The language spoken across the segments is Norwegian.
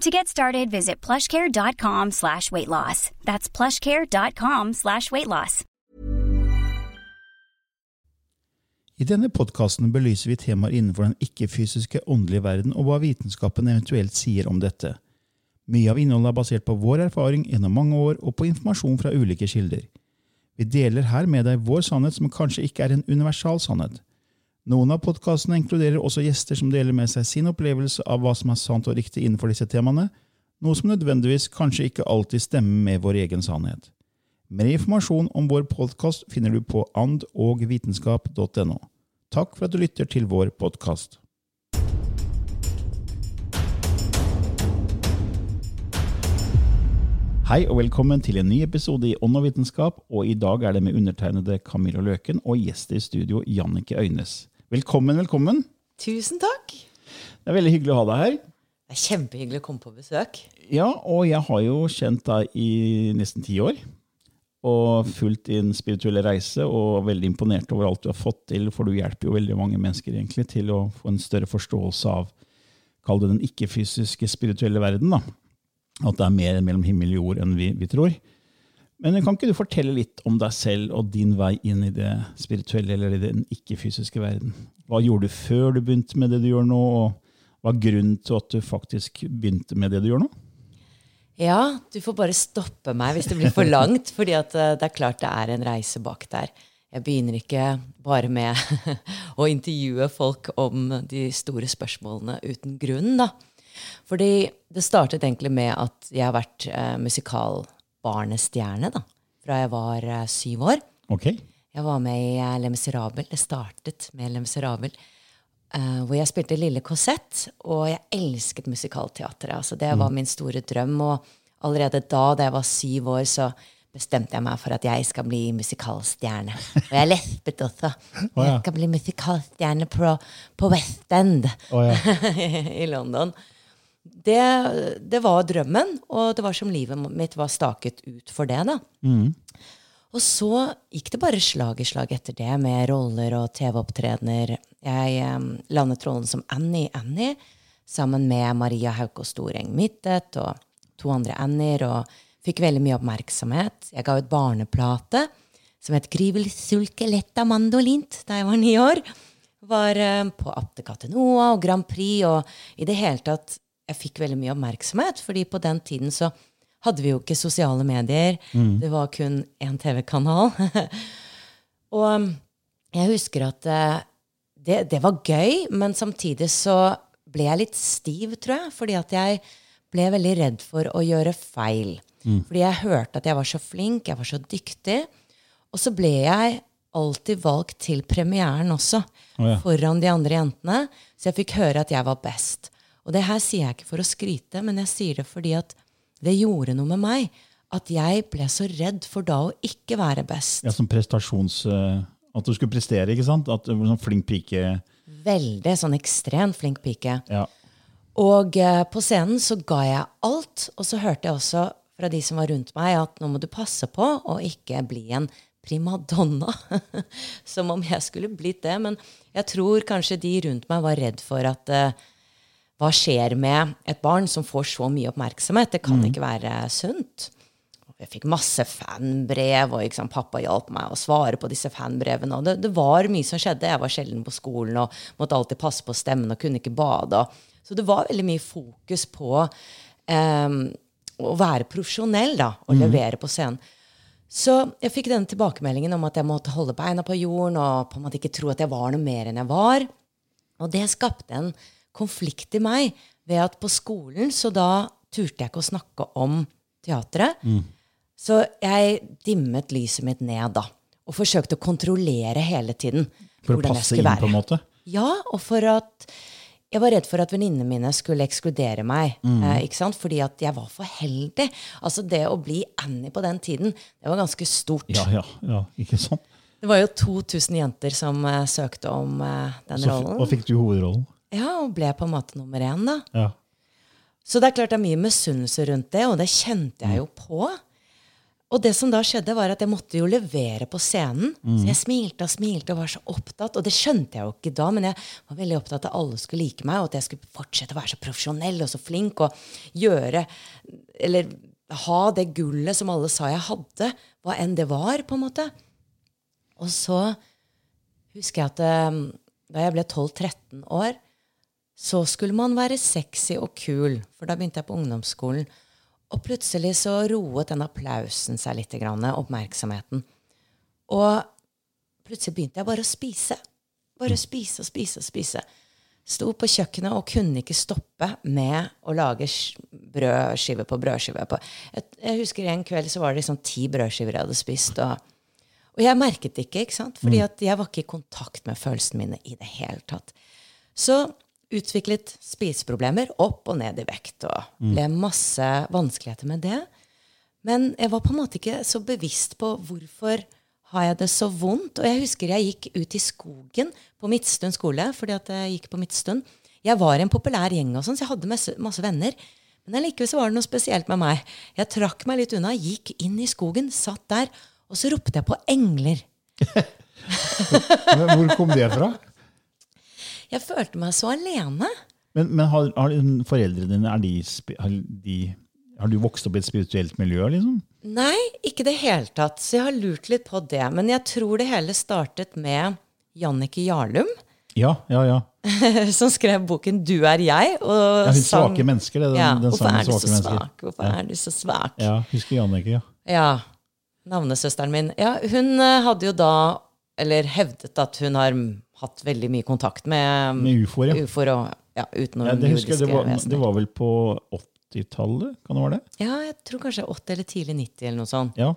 To get started, visit plushcare.com slash weight loss. That's plushcare.com slash weight loss. I denne podkasten belyser vi temaer innenfor den ikke-fysiske åndelige verden og hva vitenskapen eventuelt sier om dette. Mye av innholdet er basert på vår erfaring gjennom mange år og på informasjon fra ulike kilder. Vi deler her med deg vår sannhet som kanskje ikke er en universal sannhet. Noen av podkastene inkluderer også gjester som deler med seg sin opplevelse av hva som er sant og riktig innenfor disse temaene, noe som nødvendigvis kanskje ikke alltid stemmer med vår egen sannhet. Mer informasjon om vår podkast finner du på andogvitenskap.no. Takk for at du lytter til vår podkast. Hei og velkommen til en ny episode i Ånd og vitenskap, og i dag er det med undertegnede Camilla Løken og gjest i studio Jannike Øynes. Velkommen, velkommen. Tusen takk. Det er veldig hyggelig å ha deg her. Det er kjempehyggelig å komme på besøk. Ja, og jeg har jo kjent deg i nesten ti år. Og fulgt din spirituelle reise, og veldig imponert over alt du har fått til. For du hjelper jo veldig mange mennesker egentlig til å få en større forståelse av Kall det den ikke-fysiske spirituelle verden. da. At det er mer mellom himmel og jord enn vi, vi tror. Men kan ikke du fortelle litt om deg selv og din vei inn i det spirituelle eller i den ikke-fysiske verden? Hva gjorde du før du begynte med det du gjør nå, og hva er grunnen til at du faktisk begynte med det du gjør nå? Ja, du får bare stoppe meg hvis det blir for langt, fordi det er klart det er en reise bak der. Jeg begynner ikke bare med å intervjue folk om de store spørsmålene uten grunn, da. Fordi det startet egentlig med at jeg har vært eh, musikalbarnestjerne da, fra jeg var eh, syv år. Ok. Jeg var med i eh, Le Miserable. Det startet med Le Miserable. Uh, hvor jeg spilte Lille Cosette, og jeg elsket musikalteatret. Altså, det var min store drøm. Og allerede da, da jeg var syv år, så bestemte jeg meg for at jeg skal bli musikalstjerne. Og jeg lespet også. Oh, ja. Jeg skal bli musikalstjerne på, på West End oh, ja. i London. Det, det var drømmen, og det var som livet mitt var staket ut for det. da. Og så gikk det bare slag i slag etter det, med roller og TV-opptredener. Jeg eh, landet rollen som Annie Annie sammen med Maria Haukås Storeng Midtet og to andre Annier, og fikk veldig mye oppmerksomhet. Jeg ga ut barneplate som het Grivel sulke letta mandolint da jeg var ni år. Var eh, på Apte Noa og Grand Prix, og i det hele tatt jeg fikk veldig mye oppmerksomhet, fordi på den tiden så hadde vi jo ikke sosiale medier. Det var kun én TV-kanal. og um, jeg husker at eh, det, det var gøy, men samtidig så ble jeg litt stiv, tror jeg. Fordi at jeg ble veldig redd for å gjøre feil. Fordi jeg hørte at jeg var så flink, jeg var så dyktig. Og så ble jeg alltid valgt til premieren også, oh, ja. foran de andre jentene. Så jeg fikk høre at jeg var best. Og det her sier jeg ikke for å skryte, men jeg sier det fordi at det gjorde noe med meg. At jeg ble så redd for da å ikke være best. Ja, som prestasjons... eh, At du skulle prestere, ikke sant? At du var sånn flink pike Veldig sånn ekstremt flink pike. Ja. Og eh, på scenen så ga jeg alt. Og så hørte jeg også fra de som var rundt meg, at nå må du passe på å ikke bli en primadonna. som om jeg skulle blitt det. Men jeg tror kanskje de rundt meg var redd for at eh, hva skjer med et barn som får så mye oppmerksomhet? Det kan ikke være sunt. Jeg fikk masse fanbrev, og sant, pappa hjalp meg å svare på disse fanbrevene. Og det, det var mye som skjedde. Jeg var sjelden på skolen og måtte alltid passe på stemmen og kunne ikke bade. Så det var veldig mye fokus på em, å være profesjonell da, og levere på scenen. Så jeg fikk denne tilbakemeldingen om at jeg måtte holde beina på jorden og på en måte ikke tro at jeg var noe mer enn jeg var. Og det skapte en konflikt i meg ved at på skolen så da turte jeg ikke å snakke om teatret. Så jeg dimmet lyset mitt ned da. Og forsøkte å kontrollere hele tiden. For å passe skulle være. på en måte? Ja, og for at jeg var redd for at venninnene mine skulle ekskludere meg. Eh, ikke sant? Fordi at jeg var for heldig. Altså Det å bli Annie på den tiden, det var ganske stort. Ja, ja, ja, ikke sant? Det var jo 2000 jenter som eh, søkte om eh, den Så, rollen. og fikk du hovedrollen? Ja, og ble på en måte nummer én, da. Ja. Så det er klart det er mye misunnelse rundt det, og det kjente jeg jo på. Og det som da skjedde, var at jeg måtte jo levere på scenen. Så jeg smilte og smilte og var så opptatt. Og det skjønte jeg jo ikke da, men jeg var veldig opptatt av at alle skulle like meg, og at jeg skulle fortsette å være så profesjonell og så flink og gjøre Eller ha det gullet som alle sa jeg hadde, hva enn det var, på en måte. Og så husker jeg at eh, da jeg ble 12-13 år, så skulle man være sexy og kul, for da begynte jeg på ungdomsskolen. Og plutselig så roet den applausen seg litt, oppmerksomheten. Og plutselig begynte jeg bare å spise. Bare å spise og spise og spise. Sto på kjøkkenet og kunne ikke stoppe med å lage sk- brødskive på brødskive. På. Jeg, husker en kveld så var det liksom ti brødskiver jeg hadde spist. Og, og jeg merket det ikke, ikke sant? fordi at jeg var ikke i kontakt med følelsene mine i det hele tatt. Så utviklet spiseproblemer opp og ned i vekt, og ble masse vanskeligheter med det. Men jeg var på en måte ikke så bevisst på hvorfor har jeg det så vondt. Og jeg husker jeg gikk ut i skogen på Midtstund skole, fordi at jeg gikk på Midtstund. Jeg var en populær gjeng, og sånn, så jeg hadde masse, masse venner. Men allikevel så var det noe spesielt med meg. Jeg trakk meg litt unna, gikk inn i skogen, satt der, og så ropte jeg på engler. Hvor kom det fra? Jeg følte meg så alene. Men, men har, har foreldrene dine er de, har, de, har du vokst opp i et spirituelt miljø? liksom? Nei, ikke det hele tatt. Så jeg har lurt litt på det. Men jeg tror det hele startet med Jannicke Jarlum, Ja, ja, ja. som skrev boken 'Du er jeg'. Og ja hun sang- svake mennesker. Det, den, Ja, den hvorfor er du så mennesker. svak? Hvorfor er du så svak? Ja, husker Jannicke, ja. Ja. Navnesøsteren min. Ja, hun eh, hadde jo da, eller hevdet at hun har hatt veldig mye kontakt med, Med ufoer, ja. UFO og ja, utenom ja det husker jeg, det var, det var vel på 80-tallet? Kan det være det? Ja, jeg tror kanskje 80 eller tidlig 90 eller noe sånt. Ja.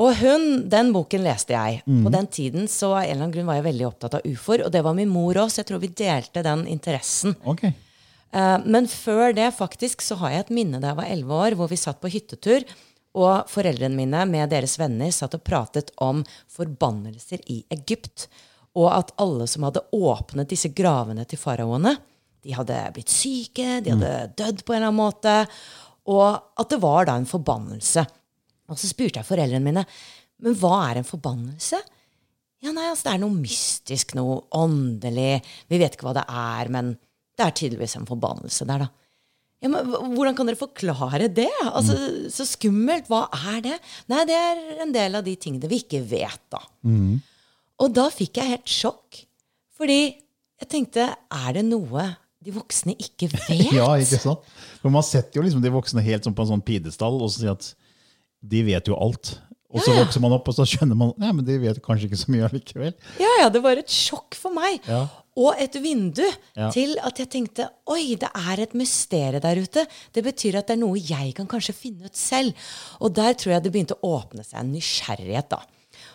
Og hun, den boken leste jeg. Mm. På den tiden så av en eller annen grunn var jeg veldig opptatt av ufoer, og det var min mor også. Jeg tror vi delte den interessen. Okay. Eh, men før det faktisk så har jeg et minne da jeg var 11 år, hvor vi satt på hyttetur, og foreldrene mine med deres venner satt og pratet om forbannelser i Egypt. Og at alle som hadde åpnet disse gravene til faraoene, de hadde blitt syke, de hadde dødd på en eller annen måte. Og at det var da en forbannelse. Og så spurte jeg foreldrene mine men hva er en forbannelse. Ja, nei, altså Det er noe mystisk, noe åndelig. Vi vet ikke hva det er, men det er tydeligvis en forbannelse der, da. Ja, men Hvordan kan dere forklare det? Altså, Så skummelt. Hva er det? Nei, det er en del av de tingene vi ikke vet, da. Og da fikk jeg helt sjokk. Fordi jeg tenkte, er det noe de voksne ikke vet? Ja, ikke sant? For man setter jo liksom de voksne helt sånn på en sånn pidestall og så sier at de vet jo alt. Og så Ja, ja. vokser man opp, og så skjønner man Nei, men de vet kanskje ikke så mye allikevel. Ja, ja, det var et sjokk for meg. Ja. Og et vindu Ja. til at jeg tenkte oi, det er et mysterium der ute. Det betyr at det er noe jeg kan kanskje finne ut selv. Og der tror jeg det begynte å åpne seg en nysgjerrighet, da.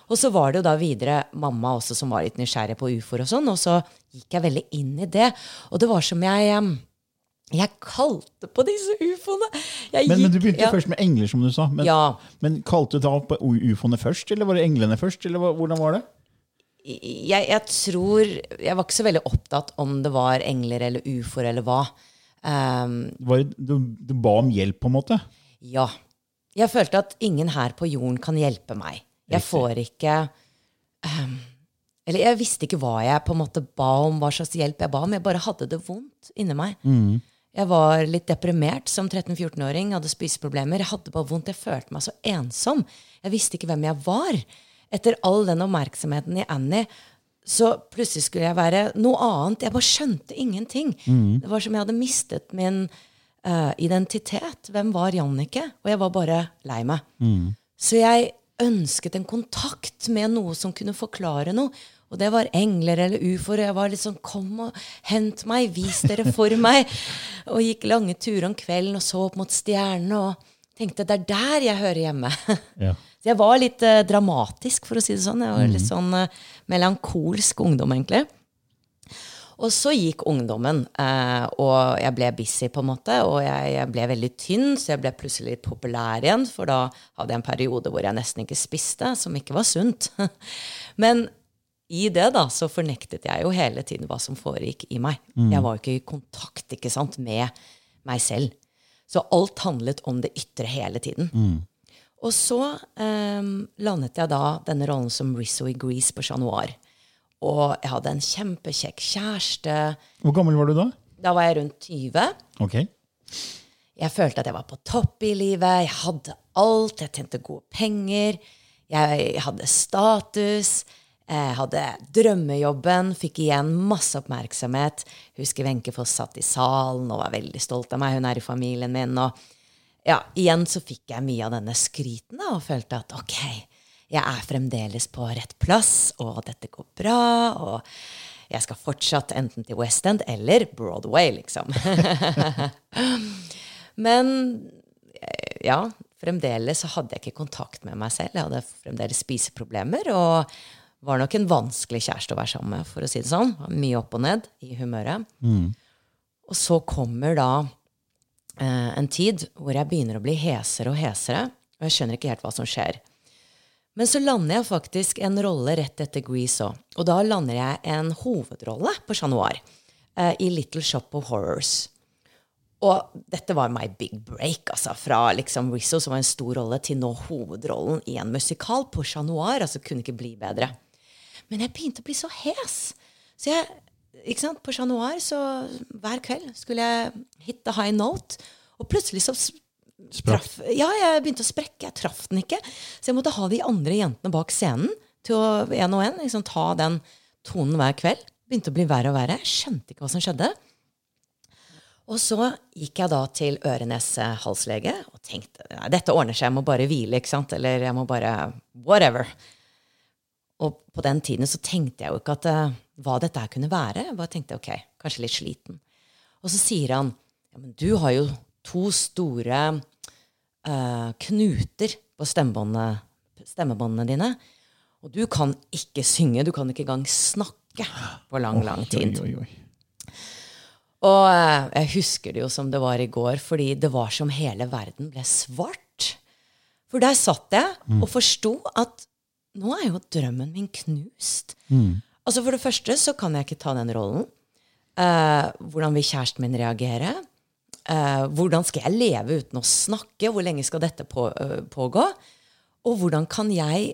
Og så var det jo da videre mamma også som var litt nysgjerrig på ufoer og sånn, og så gikk jeg veldig inn i det. Og det var som jeg jeg kalte på disse ufoene. Men, men du begynte ja. først med engler, som du sa. Men, Ja. men kalte du da på ufoene først, eller var det englene først? Eller hvordan var det? jeg, jeg tror Jeg var ikke så veldig opptatt om det var engler eller ufoer eller hva. Um, var du, du ba om hjelp, på en måte? ja. Jeg følte at ingen her på jorden kan hjelpe meg. Jeg får ikke um, Eller jeg visste ikke hva jeg på en måte ba om, hva slags hjelp jeg ba om. Jeg bare hadde det vondt inni meg. Jeg var litt deprimert som 13-14-åring, hadde spiseproblemer. Jeg hadde bare vondt, jeg følte meg så ensom. Jeg visste ikke hvem jeg var. Etter all den oppmerksomheten i Annie, så plutselig skulle jeg være noe annet. Jeg bare skjønte ingenting. Det var som jeg hadde mistet min uh, identitet. Hvem var Jannicke? Og jeg var bare lei meg. Så jeg ønsket en kontakt med noe som kunne forklare noe. Og det var engler eller ufoer. Jeg var litt sånn Kom og hent meg, vis dere for meg. Og gikk lange turer om kvelden og så opp mot stjernene og tenkte det er der jeg hører hjemme. Ja. Så jeg var litt eh, dramatisk, for å si det sånn. Jeg var litt sånn eh, melankolsk ungdom, egentlig. Og så gikk ungdommen, eh, og jeg ble busy, på en måte. Og jeg, ble veldig tynn, så jeg ble plutselig litt populær igjen. For da hadde jeg en periode hvor jeg nesten ikke spiste, som ikke var sunt. Men i det da, så fornektet jeg jo hele tiden hva som foregikk i meg. Jeg var jo ikke i kontakt ikke sant, med meg selv. Så alt handlet om det ytre hele tiden. Og så eh, landet jeg da denne rollen som Rizzo i Grease på Chat Noir. Og jeg hadde en kjempekjekk kjæreste. Hvor gammel var du da? Da var jeg rundt 20. Ok. Jeg følte at jeg var på topp i livet. Jeg hadde alt. Jeg tjente gode penger. Jeg hadde status. Jeg hadde drømmejobben. Fikk igjen masse oppmerksomhet. Husker Wenche Foss satt i salen og var veldig stolt av meg. Hun er i familien min. Og ja, igjen så fikk jeg mye av denne skryten da, og følte at ok, jeg er fremdeles på rett plass, og dette går bra. og jeg skal fortsatt enten til West End eller Broadway, liksom. Men eh, ja, fremdeles så hadde jeg ikke kontakt med meg selv. Jeg hadde fremdeles spiseproblemer og var nok en vanskelig kjæreste å være sammen med, for å si det sånn. Mye opp og ned i humøret. Og så kommer da eh, en tid hvor jeg begynner å bli hesere og hesere, og jeg skjønner ikke helt hva som skjer. Men så lander jeg faktisk en rolle rett etter Grease òg. Og da lander jeg en hovedrolle på Chat Noir eh, i Little Shop of Horrors. Og dette var my big break, altså. Fra liksom Rizzo, som var en stor rolle, til nå hovedrollen i en musikal på Chat Noir. Altså kunne ikke bli bedre. Men jeg begynte å bli så hes. Så jeg, ikke sant, På Chat Noir så hver kveld skulle jeg hit the high note. Og plutselig så traff Ja, jeg begynte å sprekke. Jeg traff den ikke. Så jeg måtte ha de andre jentene bak scenen til å en og en liksom, ta den tonen hver kveld. Begynte å bli verre og verre. Skjønte ikke hva som skjedde. Og så gikk jeg da til øre-nese-halslege og tenkte nei, dette ordner seg, jeg må bare hvile, ikke sant? Eller jeg må bare whatever. Og på den tiden så tenkte jeg jo ikke at uh, hva dette her kunne være. Jeg bare tenkte ok, kanskje litt sliten. Og så sier han ja, men du har jo to store uh, knuter på stemmebåndene, dine. Og du kan ikke synge, du kan ikke engang snakke på lang, lang tid. Oi, oi, oi. Og uh, jeg husker det jo som det var i går, fordi det var som hele verden ble svart. For der satt jeg og forsto at nå er jo drømmen min knust. Altså For det første så kan jeg ikke ta den rollen. Uh, hvordan vil kjæresten min reagere? Eh, hvordan skal jeg leve uten å snakke? Hvor lenge skal dette på, uh, pågå? Og hvordan kan jeg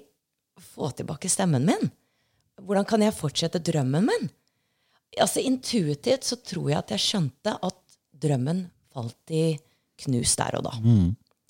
få tilbake stemmen min? Hvordan kan jeg fortsette drømmen min? altså Intuitivt så tror jeg at jeg skjønte at drømmen falt i knus der og da.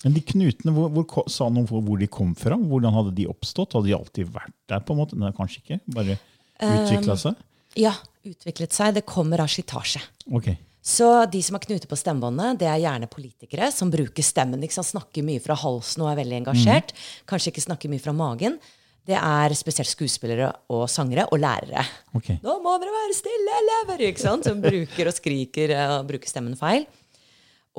Men de knutene, hvor, hvor, sa noen hvor, de kom fra? Hvordan hadde de oppstått? Hadde de alltid vært der? på en måte? Nei, kanskje ikke? Bare utvikla seg? Ja, utviklet seg. Det kommer av slitasje. Ok. Så de som har knute på stemmebåndet, det er gjerne politikere som bruker stemmen. Liksom. Snakker mye fra halsen og er veldig engasjert. Kanskje ikke snakker mye fra magen. Det er spesielt skuespillere og sangere og lærere. Okay. Nå må dere være stille, elever! Ikke sant? Som bruker og skriker eh, og bruker stemmen feil.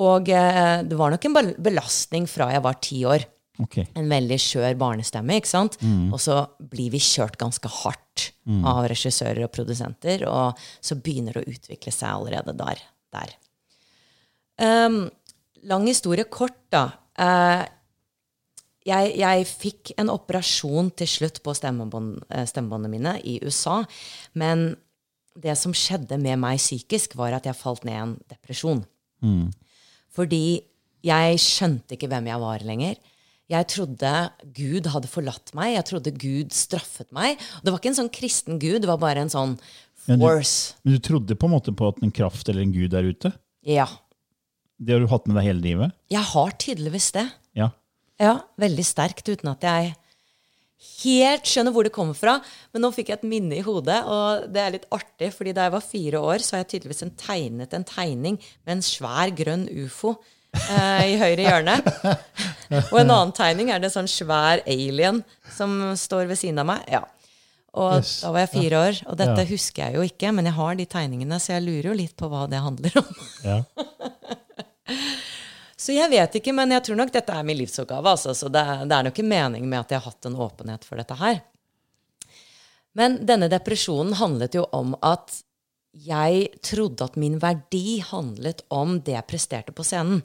Og eh, det var nok en belastning fra jeg var ti år. Okay. En veldig skjør barnestemme, ikke sant? Og så blir vi kjørt ganske hardt av regissører og produsenter, og så begynner det å utvikle seg allerede der. Der. Um, lang historie kort, da. Uh, jeg, jeg fikk en operasjon til slutt på stemmebånd, eh, stemmebåndene mine i USA. Men det som skjedde med meg psykisk, var at jeg falt ned i en depresjon. Fordi jeg skjønte ikke hvem jeg var lenger. Jeg trodde Gud hadde forlatt meg. Jeg trodde Gud straffet meg. Det var ikke en sånn kristen Gud, det var bare en sånn Men du- Men du trodde på en måte på at en kraft eller en gud er ute? Ja. Det har du hatt med deg hele livet? Jeg har tydeligvis det. Ja. Ja, veldig sterkt, uten at jeg helt skjønner hvor det kommer fra. Men nå fikk jeg et minne i hodet, og det er litt artig, fordi da jeg var fire år, så har jeg tydeligvis en tegnet en tegning med en svær grønn ufo eh, i høyre hjørne. Og en annen tegning er det en sånn svær alien som står ved siden av meg. Ja. Og Yes. da var jeg fire år, og dette Ja. husker jeg jo ikke, men jeg har de tegningene, så jeg lurer jo litt på hva det handler om. Ja. Så jeg vet ikke, men jeg tror nok dette er min livsoppgave. Altså, så det, det er nok ikke mening med at jeg har hatt en åpenhet for dette her. Men denne depresjonen handlet jo om at jeg trodde at min verdi handlet om det jeg presterte på scenen.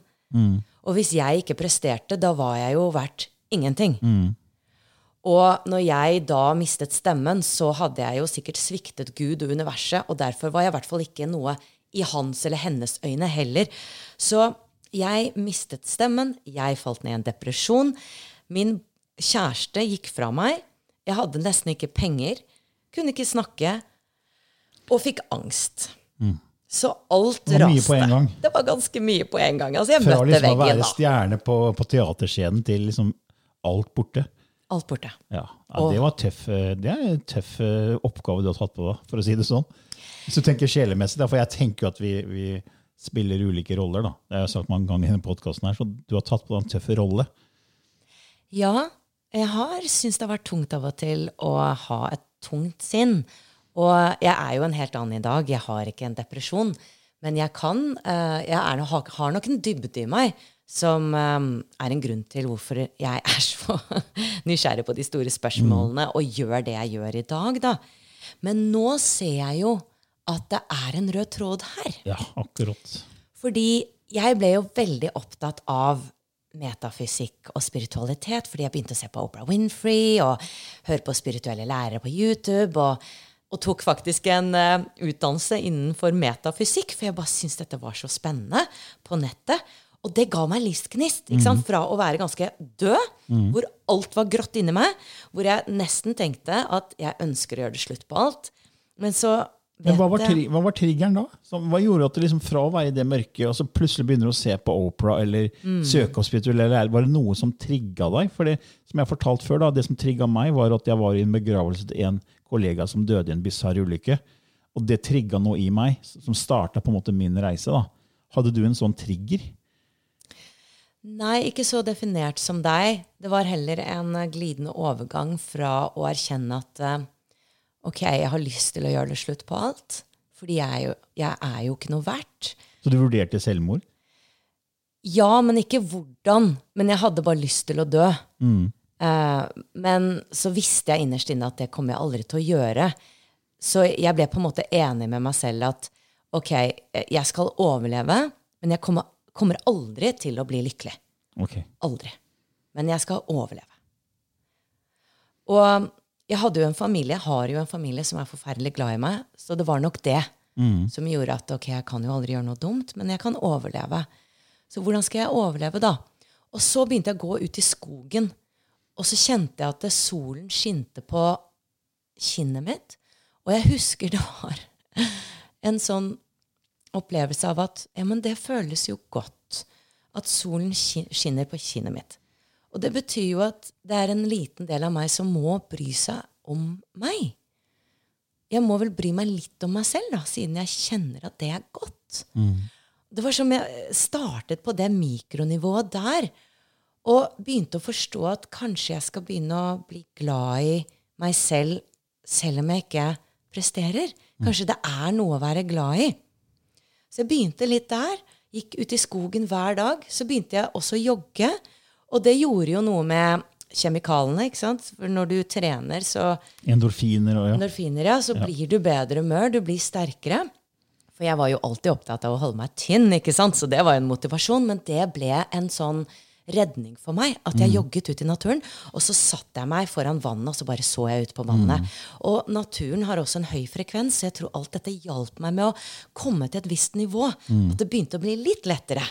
Og hvis jeg ikke presterte, da var jeg jo verdt ingenting. Og når jeg da mistet stemmen, så hadde jeg jo sikkert sviktet Gud og universet, og derfor var jeg i hvert fall ikke noe i hans eller hennes øyne heller. Så jeg mistet stemmen, jeg falt ned i en depresjon. Min kjæreste gikk fra meg. Jeg hadde nesten ikke penger, kunne ikke snakke, og fikk angst. Så alt raste. på en gang. Det var ganske mye på en gang. Altså, jeg Fra møtte liksom å være stjerne på, på teaterscenen til liksom alt borte. Alt borte. Ja, ja det var tøff, eh, det er en tøff eh, oppgave du har tatt på deg, for å si det sånn. Hvis du tenker sjelemessig, for jeg tenker jo at vi, vi spiller ulike roller. da. Det har jeg sagt mange ganger i denne podkasten, så du har tatt på deg en tøff rolle. Ja, jeg har syntes det har vært tungt av og til å ha et tungt sinn. Og jeg er jo en helt annen i dag. Jeg har ikke en depresjon. Men jeg kan eh, Jeg er, har nok en dybde i meg som um, er en grunn til hvorfor jeg er så nysgjerrig på de store spørsmålene og gjør det jeg gjør i dag, da. Men nå ser jeg jo at det er en rød tråd her. Ja, akkurat. Fordi jeg ble jo veldig opptatt av metafysikk og spiritualitet, fordi jeg begynte å se på Oprah Winfrey og høre på spirituelle lærere på YouTube. Og, og tok faktisk en uh, utdannelse innenfor metafysikk, for jeg bare syntes dette var så spennende på nettet. Og det ga meg livsgnist. ikke sant? Fra å være ganske død, hvor alt var grått inni meg, hvor jeg nesten tenkte at jeg ønsker å gjøre det slutt på alt. Men så Men hva var, jeg- hva var triggeren da? Så, hva gjorde at du liksom fra å være i det mørket, og så plutselig begynner å se på Opera eller Mm. søke opp spirituelle? Var det noe som trigga deg? For det som jeg har fortalt før, da, det som trigga meg, var at jeg var i en begravelse til en kollega som døde i en bisarr ulykke. Og det trigga noe i meg, som starta en min reise. da. Hadde du en sånn trigger? Nei, ikke så definert som deg. Det var heller en eh, glidende overgang fra å erkjenne at eh, ok, jeg har lyst til å gjøre det slutt på alt. Fordi jeg er jo, jeg er jo ikke noe verdt. Så du vurderte selvmord? Ja, men ikke hvordan. Men jeg hadde bare lyst til å dø. Eh, men så visste jeg innerst inne at det kommer jeg aldri til å gjøre. Så jeg ble på en måte enig med meg selv at ok, eh, jeg skal overleve, men jeg kommer, kommer aldri til å bli lykkelig. Okay. Aldri. Men jeg skal overleve. Og jeg hadde jo en familie, har jo en familie som er forferdelig glad i meg, så det var nok det som gjorde at ok, jeg kan jo aldri gjøre noe dumt, men jeg kan overleve. Så hvordan skal jeg overleve, da? Og så begynte jeg å gå ut i skogen, og så kjente jeg at solen skinte på kinnet mitt. Og jeg husker det var en sånn opplevelse av at ja, men det føles jo godt at solen skinner på kinnet mitt. Og det betyr jo at det er en liten del av meg som må bry seg om meg. Jeg må vel bry meg litt om meg selv, da, siden jeg kjenner at det er godt. Det var som jeg startet på det mikronivået der, og begynte å forstå at kanskje jeg skal begynne å bli glad i meg selv, selv om jeg ikke presterer. Kanskje det er noe å være glad i. Så jeg begynte litt der. Gikk ut i skogen hver dag. Så begynte jeg også å jogge. Og det gjorde jo noe med kjemikalene. ikke sant? For når du trener, så Endorfiner og ja. endorfiner, ja, så blir du bedre humør. Du blir sterkere. For jeg var jo alltid opptatt av å holde meg tynn, ikke sant? så det var jo en motivasjon. Men det ble en sånn redning for meg. At jeg jogget ut i naturen, og så satte jeg meg foran vannet, og så bare så jeg ut på vannet. Og naturen har også en høy frekvens, så jeg tror alt dette hjalp meg med å komme til et visst nivå. At det begynte å bli litt lettere.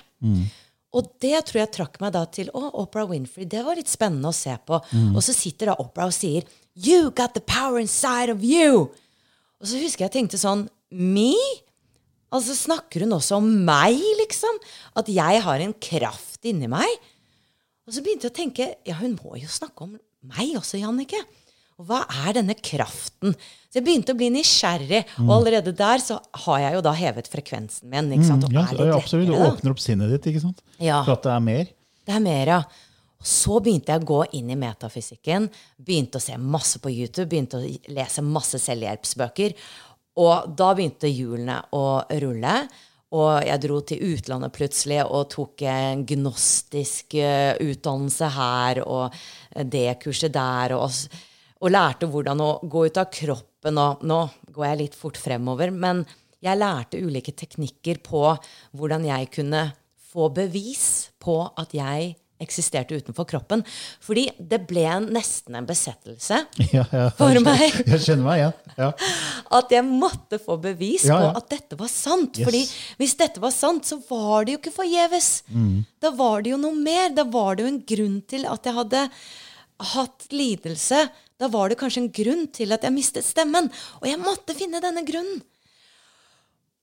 Og det tror jeg trakk meg da til å, Oprah Winfrey. Det var litt spennende å se på. Og så sitter da Oprah og sier You got the power inside of you! Og så husker jeg tenkte sånn Me? Altså Snakker hun også om meg, liksom? At jeg har en kraft inni meg? Og så begynte jeg å tenke ja, hun må jo snakke om meg også, Jannicke. Og hva er denne kraften? Så jeg begynte å bli nysgjerrig, og allerede der så har jeg jo da hevet frekvensen min. ikke sant? Og Ja, absolutt. Du åpner opp sinnet ditt, ikke sant? Ja. For at det er mer. Det er mer, ja. Og så begynte jeg å gå inn i metafysikken, begynte å se masse på YouTube, begynte å lese masse selvhjelpsbøker. Og da begynte hjulene å rulle. Og jeg dro til utlandet plutselig og tok en gnostisk uh, utdannelse her og det kurset der. Og, og, lærte hvordan å gå ut av kroppen. Og nå går jeg litt fort fremover, men jeg lærte ulike teknikker på hvordan jeg kunne få bevis på at jeg eksisterte utenfor kroppen. Fordi det ble nesten en besettelse ja, ja, for meg. Jeg skjønner meg, ja. ja. At jeg måtte få bevis på at dette var sant. Yes. Fordi hvis dette var sant, så var det jo ikke forgjeves. Mm. Da var det jo noe mer. Da var det jo en grunn til at jeg hadde hatt lidelse. Da var det kanskje en grunn til at jeg mistet stemmen. Og jeg måtte finne denne grunnen.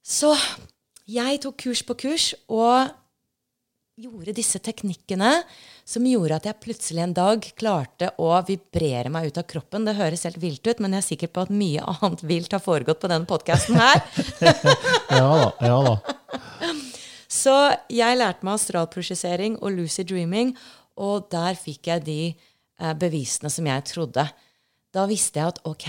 Så jeg tok kurs på kurs, og gjorde disse teknikkene som gjorde at jeg plutselig en dag klarte å vibrere meg ut av kroppen. Det høres helt vilt ut, men jeg er sikker på at mye annet vilt har foregått på denne podkasten her. ja da, ja da. Så jeg lærte meg astralprosjessering og lucid dreaming, og der fikk jeg de eh, bevisene som jeg trodde. Da visste jeg at ok,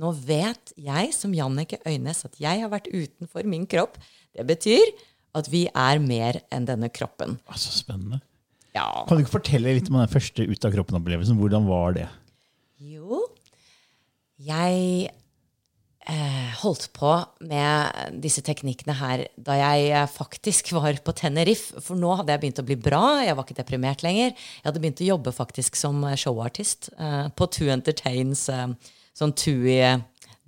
nå vet jeg som Jannicke Øynes at jeg har vært utenfor min kropp. Det betyr at vi er mer enn denne kroppen. Så spennende. Ja. Kan du ikke fortelle litt om den første ut av kroppen-opplevelsen? Hvordan var det? Jo, jeg eh, holdt på med disse teknikkene her da jeg eh, faktisk var på Tenerife. For nå hadde jeg begynt å bli bra. Jeg var ikke deprimert lenger. Jeg hadde begynt å jobbe faktisk som eh, showartist eh, på Two Entertains, eh, sånn TUI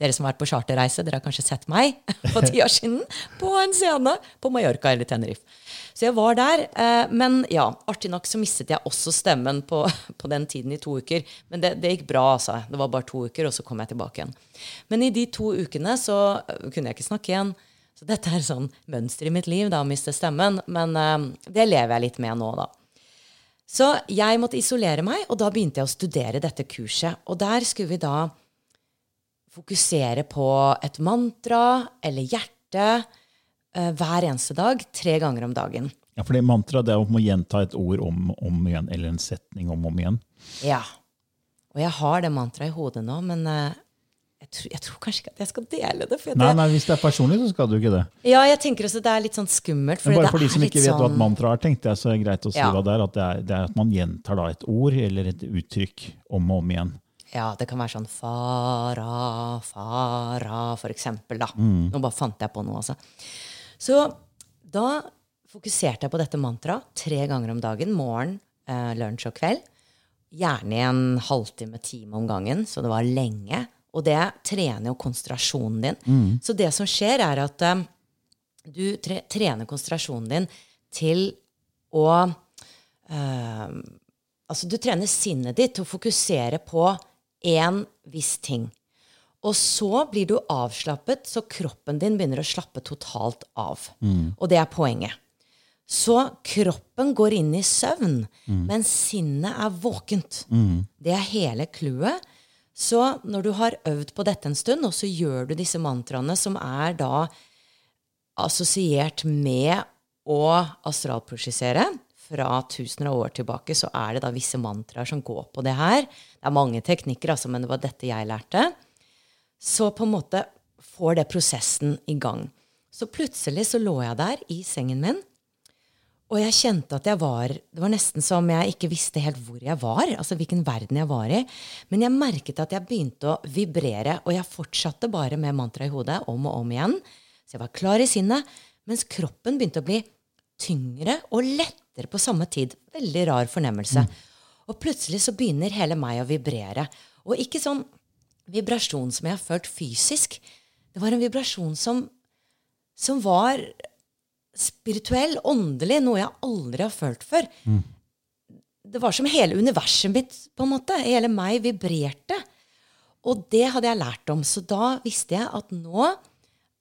dere som har vært på charterreise, dere har kanskje sett meg på ti år siden på en scene på Mallorca eller Tenerife. Så jeg var der. Eh, men ja, artig nok så mistet jeg også stemmen på, på den tiden i to uker. Men det, det, gikk bra, altså. Det var bare to uker, og så kom jeg tilbake igjen. Men i de to ukene så eh, kunne jeg ikke snakke igjen. Så dette er sånn mønster i mitt liv, da, å miste stemmen. Men uh, det lever jeg litt med nå, da. Så jeg måtte isolere meg, og da begynte jeg å studere dette kurset. Og der skulle vi da fokusere på et mantra eller hjerte uh, hver eneste dag, tre ganger om dagen. Ja, For det mantra det er om å gjenta et ord om og om igjen, eller en setning om og om igjen? Ja. Og jeg har det mantraet i hodet nå, men uh, jeg, tror, jeg, tror, kanskje ikke at jeg skal dele det. nei, nei, Hvis det er personlig, så skal du ikke det. Ja, jeg tenker også det er litt sånn skummelt. Men bare for de som ikke vet sånn... hva et mantra er, tenkte jeg så er det greit å si ja. hva det er. At det er, det er at man gjentar da et ord eller et uttrykk om og om igjen. Ja, det kan være sånn fara, fara, for eksempel. Da. Mm. Nå bare fant jeg på noe, altså. Så da fokuserte jeg på dette mantraet tre ganger om dagen. Morgen, eh, lunsj og kveld. Gjerne i en halvtime, time om gangen, så det var lenge. Og det trener jo konsentrasjonen din. Mm. Så det som skjer, er at eh, du tre trener konsentrasjonen din til å eh, Altså, du trener sinnet ditt til å fokusere på én viss ting. Og så blir du avslappet, så kroppen din begynner å slappe totalt av. Mm. Og det er poenget. Så kroppen går inn i søvn, mm. men sinnet er våkent. Mm. Det er hele clouet. Så når du har øvd på dette en stund, og så gjør du disse mantraene som er da assosiert med å astralprosjisere, fra tusener av år tilbake så er det da visse mantraer som går på det her. Det er mange teknikker, altså, men det var dette jeg lærte. Så på en måte får det prosessen i gang. Så plutselig så lå jeg der i sengen min, og jeg kjente at jeg var Det var nesten som jeg ikke visste helt hvor jeg var, altså hvilken verden jeg var i. Men jeg merket at jeg begynte å vibrere, og jeg fortsatte bare med mantra i hodet om og om igjen. Så jeg var klar i sinnet, mens kroppen begynte å bli tyngre og lettere på samme tid. Veldig rar fornemmelse. Mm. Og plutselig så begynner hele meg å vibrere. Og ikke sånn vibrasjon som jeg har følt fysisk. Det var en vibrasjon som, som var spirituell, åndelig, noe jeg aldri har følt før. Mm. Det var som hele universet mitt, på en måte. Hele meg vibrerte. Og det hadde jeg lært om. Så da visste jeg at nå,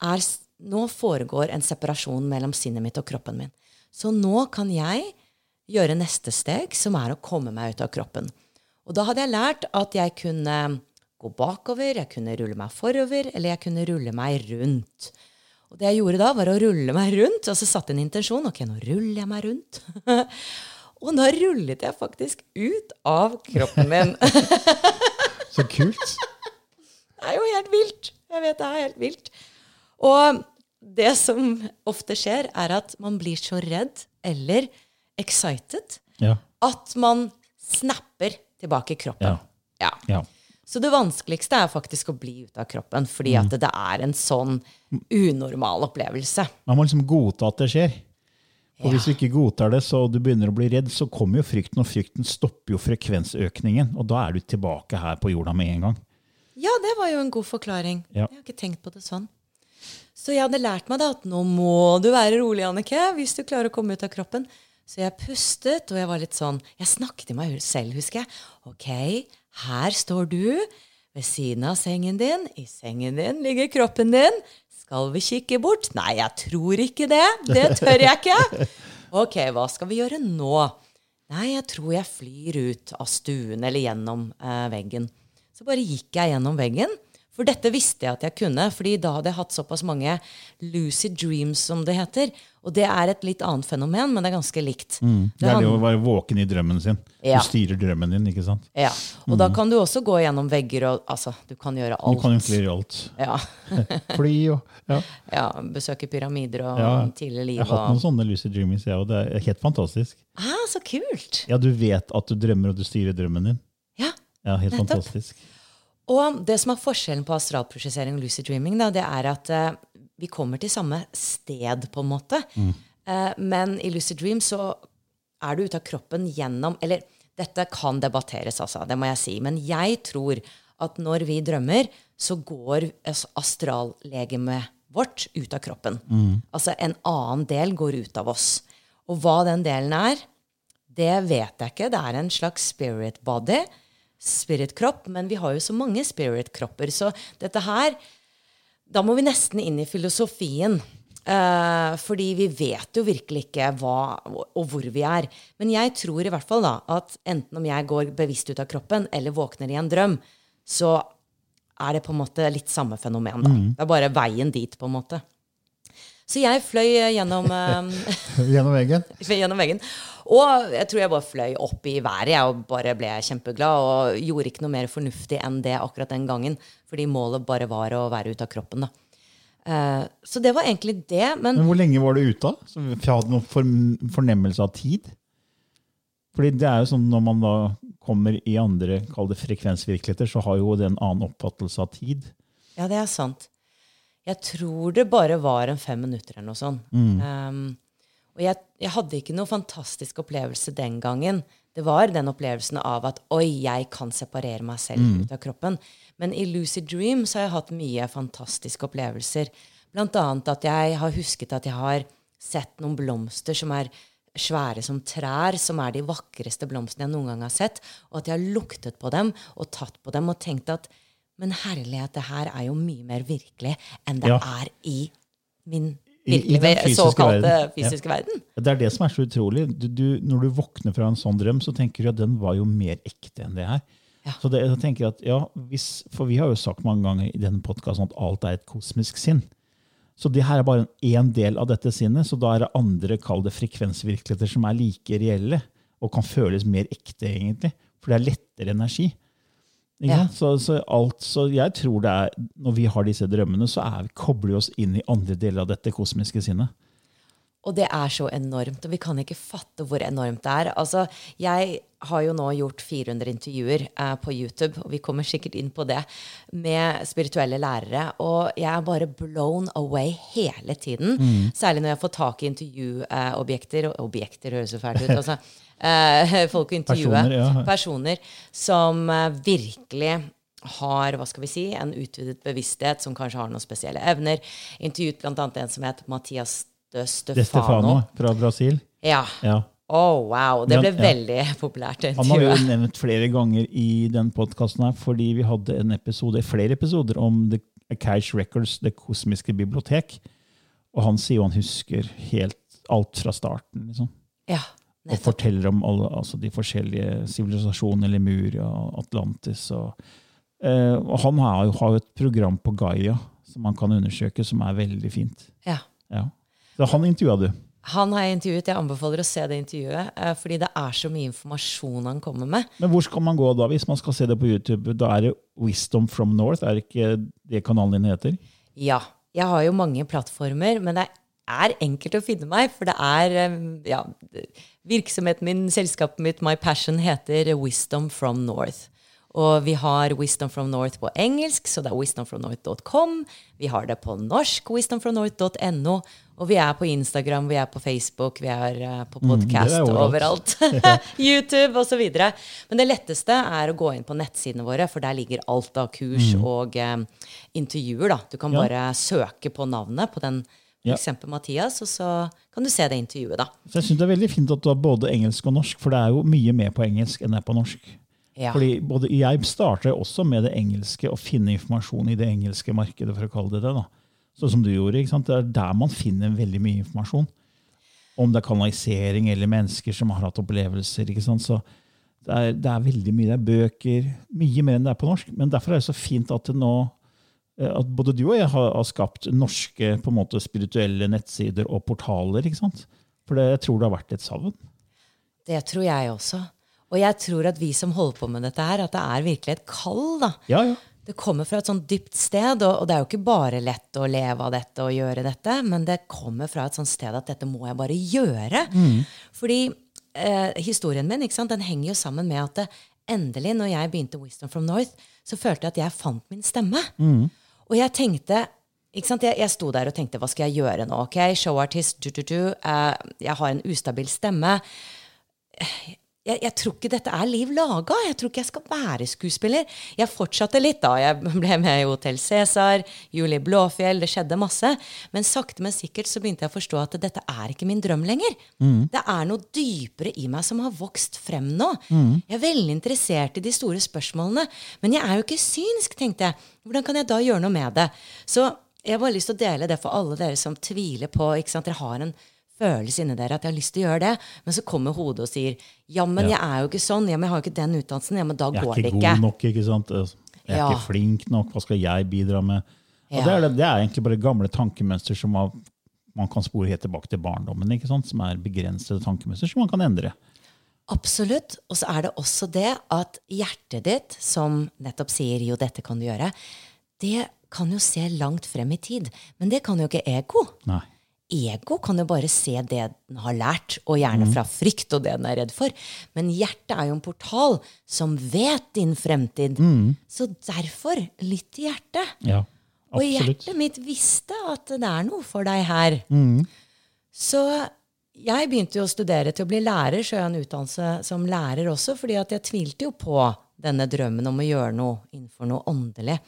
er, nå foregår en separasjon mellom sinnet mitt og kroppen min. Så nå kan jeg gjøre neste steg, som er å komme meg ut av kroppen. Og da hadde jeg lært at jeg kunne gå bakover, jeg kunne rulle meg forover, eller jeg kunne rulle meg rundt. Og det jeg gjorde da, var å rulle meg rundt, og så satte en intensjon. Ok, nå ruller jeg meg rundt. Og da rullet jeg faktisk ut av kroppen min. Så kult. Det er jo helt vilt. Jeg vet det er helt vilt. Og det som ofte skjer, er at man blir så redd eller excited Ja. at man snapper tilbake kroppen. Ja. Ja. Så det vanskeligste er faktisk å bli ute av kroppen, fordi at det er en sånn unormal opplevelse. Man må liksom godta at det skjer. Og Ja. hvis du ikke godtar det, så du begynner å bli redd, så kommer jo frykten, og frykten stopper jo frekvensøkningen. Og da er du tilbake her på jorda med en gang. Ja, det var jo en god forklaring. Ja. Jeg har ikke tenkt på det sånn. Så jeg hadde lært meg da at nå må du være rolig, Annike, hvis du klarer å komme ut av kroppen. Så jeg pustet, og jeg var litt sånn Jeg snakket til meg selv, husker jeg. Ok, her står du ved siden av sengen din. I sengen din ligger kroppen din. Skal vi kikke bort? Nei, jeg tror ikke det. Det tør jeg ikke. Ok, hva skal vi gjøre nå? Nei, jeg tror jeg flyr ut av stuen eller gjennom eh, veggen. Så bare gikk jeg gjennom veggen. For dette visste jeg at jeg kunne, fordi da hadde jeg hatt såpass mange lucid dreams, som det heter. Og det er et litt annet fenomen, men det er ganske likt. Det er det å være våken i drømmen sin. Ja. Du styrer drømmen din, ikke sant? ja. Og da kan du også gå gjennom vegger og Altså, du kan gjøre alt. Du kan egentlig gjøre alt. Ja. Fly og ja. ja. Besøke pyramider og Ja. tidlig liv Jeg har hatt noen sånne lucid dreamings, jeg, og det er helt fantastisk. Ah, så kult! Ja, du vet at du drømmer, og du styrer drømmen din. Ja. Ja, helt Nettopp. fantastisk. Og det som er forskjellen på astralprosjisering og lucid dreaming, da, det er at eh, vi kommer til samme sted, på en måte. Eh, men i lucid dream så er du ute av kroppen gjennom Eller dette kan debatteres, altså, det må jeg si. Men jeg tror at når vi drømmer, så går as- astrallegemet vårt ut av kroppen. Altså en annen del går ut av oss. Og hva den delen er, det vet jeg ikke. Det er en slags spirit body. Spirit-kropp. Men vi har jo så mange spirit-kropper. Så dette her Da må vi nesten inn i filosofien. Eh, fordi vi vet jo virkelig ikke hva og hvor vi er. Men jeg tror i hvert fall da at enten om jeg går bevisst ut av kroppen eller våkner i en drøm, så er det på en måte litt samme fenomen. da. Det er bare veien dit, på en måte. Så jeg fløy gjennom eh, Gjennom veggen. gjennom veggen. Og jeg tror jeg bare fløy opp i været jeg, og bare ble kjempeglad. Og gjorde ikke noe mer fornuftig enn det akkurat den gangen. Fordi målet bare var å være ute av kroppen. da. Eh, så det var egentlig det. Men Men hvor lenge var du ute? da? Så vi hadde noen fornemmelse av tid? Fordi det er jo sånn Når man da kommer i andre kall det frekvensvirkeligheter, så har jo det en annen oppfattelse av tid. ja, det er sant. Jeg tror det bare var en fem minutter eller noe sånt. Um, og jeg, jeg hadde ikke noe fantastisk opplevelse den gangen. Det var den opplevelsen av at oi, jeg kan separere meg selv ut av kroppen. Men i Lucid Dream så har jeg hatt mye fantastiske opplevelser. Blant annet at jeg har husket at jeg har sett noen blomster som er svære som trær, som er de vakreste blomstene jeg noen gang har sett. Og at jeg har luktet på dem og tatt på dem og tenkt at men herlighet, det her er jo mye mer virkelig enn det Ja. er i min I- i den fysiske såkalte verden. fysiske verden. Det er det som er så utrolig. Du, du, når du våkner fra en sånn drøm, så tenker du at den var jo mer ekte enn det her. Ja. Så det, jeg tenker at, ja, hvis, For vi har jo sagt mange ganger i denne podkasten at alt er et kosmisk sinn. Så det her er bare en del av dette sinnet, så da er det andre kall det frekvensvirkeligheter som er like reelle og kan føles mer ekte, egentlig. For det er lettere energi. Ja. Så, så, alt, så jeg tror det er, når vi har disse drømmene, så er, kobler vi oss inn i andre deler av dette kosmiske sinnet. Og det er så enormt, og vi kan ikke fatte hvor enormt det er. Altså, jeg har jo nå gjort 400 intervjuer eh, på YouTube, og vi kommer sikkert inn på det, med spirituelle lærere. Og jeg er bare blown away hele tiden. Særlig når jeg får tak i intervjuobjekter. og objekter høres jo fælt ut. Altså, eh, folk å intervjue. Personer, ja. Personer som eh, virkelig har hva skal vi si, en utvidet bevissthet, som kanskje har noen spesielle evner. Intervjuet bl.a. en som het Mathias de De Stefano Stefano. fra Brasil. Ja. Ja. Oh, wow. Det ble ja. veldig populært. Han har jo nevnt flere ganger i den podkasten her, fordi vi hadde en episode, flere episoder om The Cash Records, Det kosmiske bibliotek. Og han sier jo han husker helt alt fra starten. liksom. Ja, Og forteller om alle, altså de forskjellige sivilisasjonene, Lemuria, Atlantis og eh, Og han har jo, har jo et program på Gaia som han kan undersøke, som er veldig fint. Ja. Ja. Så han intervjua du. Han har jeg intervjuet. Jeg anbefaler å se det intervjuet, eh, fordi det er så mye informasjon han kommer med. Men hvor skal man gå da, hvis man skal se det på YouTube? Da er det Wisdom from North, er det ikke det kanalen din heter? Ja. Jeg har jo mange plattformer, men det er enkelt å finne meg, for det er eh, ja, Virksomheten min, selskapet mitt, My Passion, heter Wisdom from North. Og vi har Wisdom from North på engelsk, så det er wisdomfromnorth.com. Vi har det på norsk, wisdomfromnorth.no. Og vi er på Instagram, vi er på Facebook, vi er uh, på podkast Mm, er overalt. YouTube osv. Men det letteste er å gå inn på nettsidene våre, for der ligger alt av kurs og eh, intervjuer. da. Du kan Mm. Ja. bare søke på navnet på den, Ja. f.eks. Mathias, og så kan du se det intervjuet, da. Så jeg synes Det er veldig fint at du har både engelsk og norsk, for det er jo mye mer på engelsk enn det er på norsk. Ja. Fordi både, Jeg starter også med det engelske, å finne informasjon i det engelske markedet. for å kalle det det da. Sånn som du gjorde. ikke sant? Det er der man finner veldig mye informasjon. Om det er kanalisering eller mennesker som har hatt opplevelser. ikke sant? Så det er, det er veldig mye. Det er bøker. Mye mer enn det er på norsk. Men derfor er det så fint at det nå at både du og jeg har, har skapt norske på en måte, spirituelle nettsider og portaler. ikke sant? For det, jeg tror det har vært et savn. Det tror jeg også. Og jeg tror at vi som holder på med dette her, at det er virkelig et kall. da. Ja, ja. Det kommer fra et sånt dypt sted, og, og det er jo ikke bare lett å leve av dette og gjøre dette, men det kommer fra et sånt sted at dette må jeg bare gjøre. Fordi eh, historien min ikke sant, den henger jo sammen med at det, endelig, når jeg begynte Wisdom from North, så følte jeg at jeg fant min stemme. Og jeg tenkte ikke sant? Jeg, jeg sto der og tenkte hva skal jeg gjøre nå? ok, Showartist, du, du, du, eh, jeg har en ustabil stemme jeg, jeg tror ikke dette er liv laga. Jeg tror ikke jeg skal være skuespiller. Jeg fortsatte litt, da. Jeg ble med i Hotell Cæsar, Julie Blåfjell, det skjedde masse. Men sakte, men sikkert så begynte jeg å forstå at dette er ikke min drøm lenger. Det er noe dypere i meg som har vokst frem nå. Jeg er veldig interessert i de store spørsmålene. Men jeg er jo ikke synsk, tenkte jeg. Hvordan kan jeg da gjøre noe med det? Så jeg har bare lyst til å dele det for alle dere som tviler på ikke sant? Dere har en følelse inni dere at jeg har lyst til å gjøre det, men så kommer hodet og sier ja, men Ja. jeg er jo ikke sånn, ja, men jeg har jo ikke den utdannelsen, ja, men da går det ikke Jeg er ikke. god nok, ikke sant? Jeg er Ja. ikke flink nok, hva skal jeg bidra med? Ja. det, er, det, det er egentlig bare gamle tankemønster som har, man kan spore helt tilbake til barndommen, ikke sant? som er begrensede tankemønster som man kan endre. Absolutt. Og så er det også det at hjertet ditt, som nettopp sier jo, dette kan du gjøre, det kan jo se langt frem i tid. Men det kan jo ikke ego. Nei. Ego kan jo bare se det den har lært, og gjerne fra frykt og det den er redd for. Men hjertet er jo en portal som vet din fremtid. Så derfor, lytt til hjertet. Ja, Og hjertet mitt visste at det er noe for deg her. Så jeg begynte jo å studere til å bli lærer, så jeg har en utdannelse som lærer også, fordi at jeg tvilte jo på denne drømmen om å gjøre noe innenfor noe åndelig.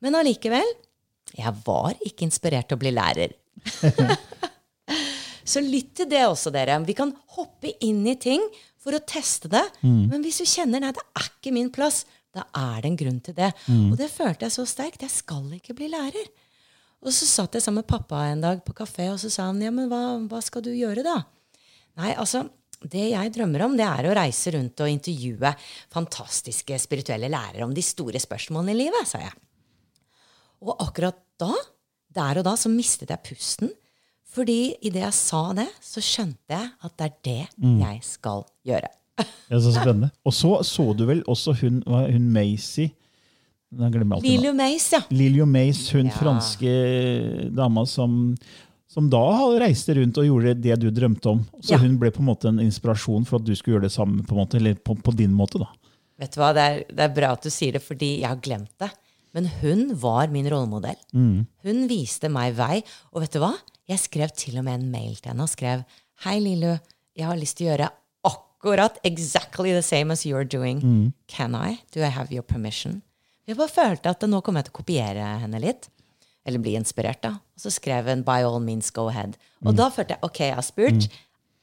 Men allikevel, jeg var ikke inspirert til å bli lærer. Så lytt til det også, dere. Vi kan hoppe inn i ting for å teste det. Men hvis du kjenner nei, det er ikke min plass, da er det en grunn til det. Og det følte jeg så sterkt. Jeg skal ikke bli lærer. Og så satt jeg sammen med pappa en dag på kafé, og så sa han ja, men hva, hva skal du gjøre da? Nei, altså, det jeg drømmer om, det er å reise rundt og intervjue fantastiske spirituelle lærere om de store spørsmålene i livet, sa jeg. Og akkurat da, der og da, så mistet jeg pusten. Fordi idet jeg sa det, så skjønte jeg at det er det jeg skal gjøre. Det er så spennende. Og så så du vel også hun, hun alltid Lilio Mace, ja. Lilio Mace, hun Ja. franske dama som, som da reiste rundt og gjorde det du drømte om. Så Ja. hun ble på en måte en inspirasjon for at du skulle gjøre det samme, på måte, eller på, på din måte. da. Vet du hva, det er, det er bra at du sier det, fordi jeg har glemt det. Men hun var min rollemodell. Hun viste meg vei. Og vet du hva? Jeg skrev til og med en mail til henne og skrev Hei, Lilu. Jeg har lyst til å gjøre akkurat exactly the same as you're doing. Can I? Do I have your permission? Jeg bare følte at nå kom jeg til å kopiere henne litt. Eller bli inspirert, da. Og så skrev hun by all means go ahead. Og da følte jeg ok, jeg har spurt.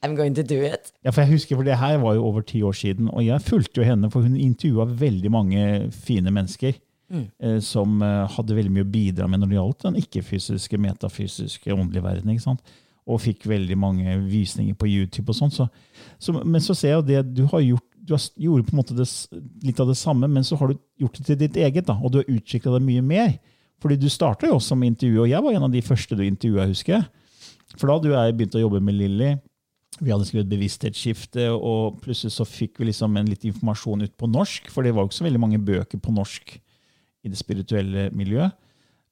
I'm going to do it. Ja, for jeg husker, for Det her var jo over ti år siden, og jeg fulgte jo henne, for hun intervjua veldig mange fine mennesker. Eh, som eh, hadde veldig mye å bidra med når det gjaldt den ikke-fysiske, metafysiske, åndelige verden. ikke sant? Og fikk veldig mange visninger på YouTube. og sånt. Så, så, men så ser jeg jo det du har gjort du har, gjorde på en måte det, litt av det samme, men så har du gjort det til ditt eget. da, Og du har utvikla det mye mer. Fordi du starta jo også med intervju, og jeg var en av de første du intervjua, husker. For da og jeg begynt å jobbe med Lilly, vi hadde skrevet bevissthetsskifte, og plutselig så fikk vi liksom en litt informasjon ut på norsk, for det var jo ikke så veldig mange bøker på norsk i det spirituelle miljøet.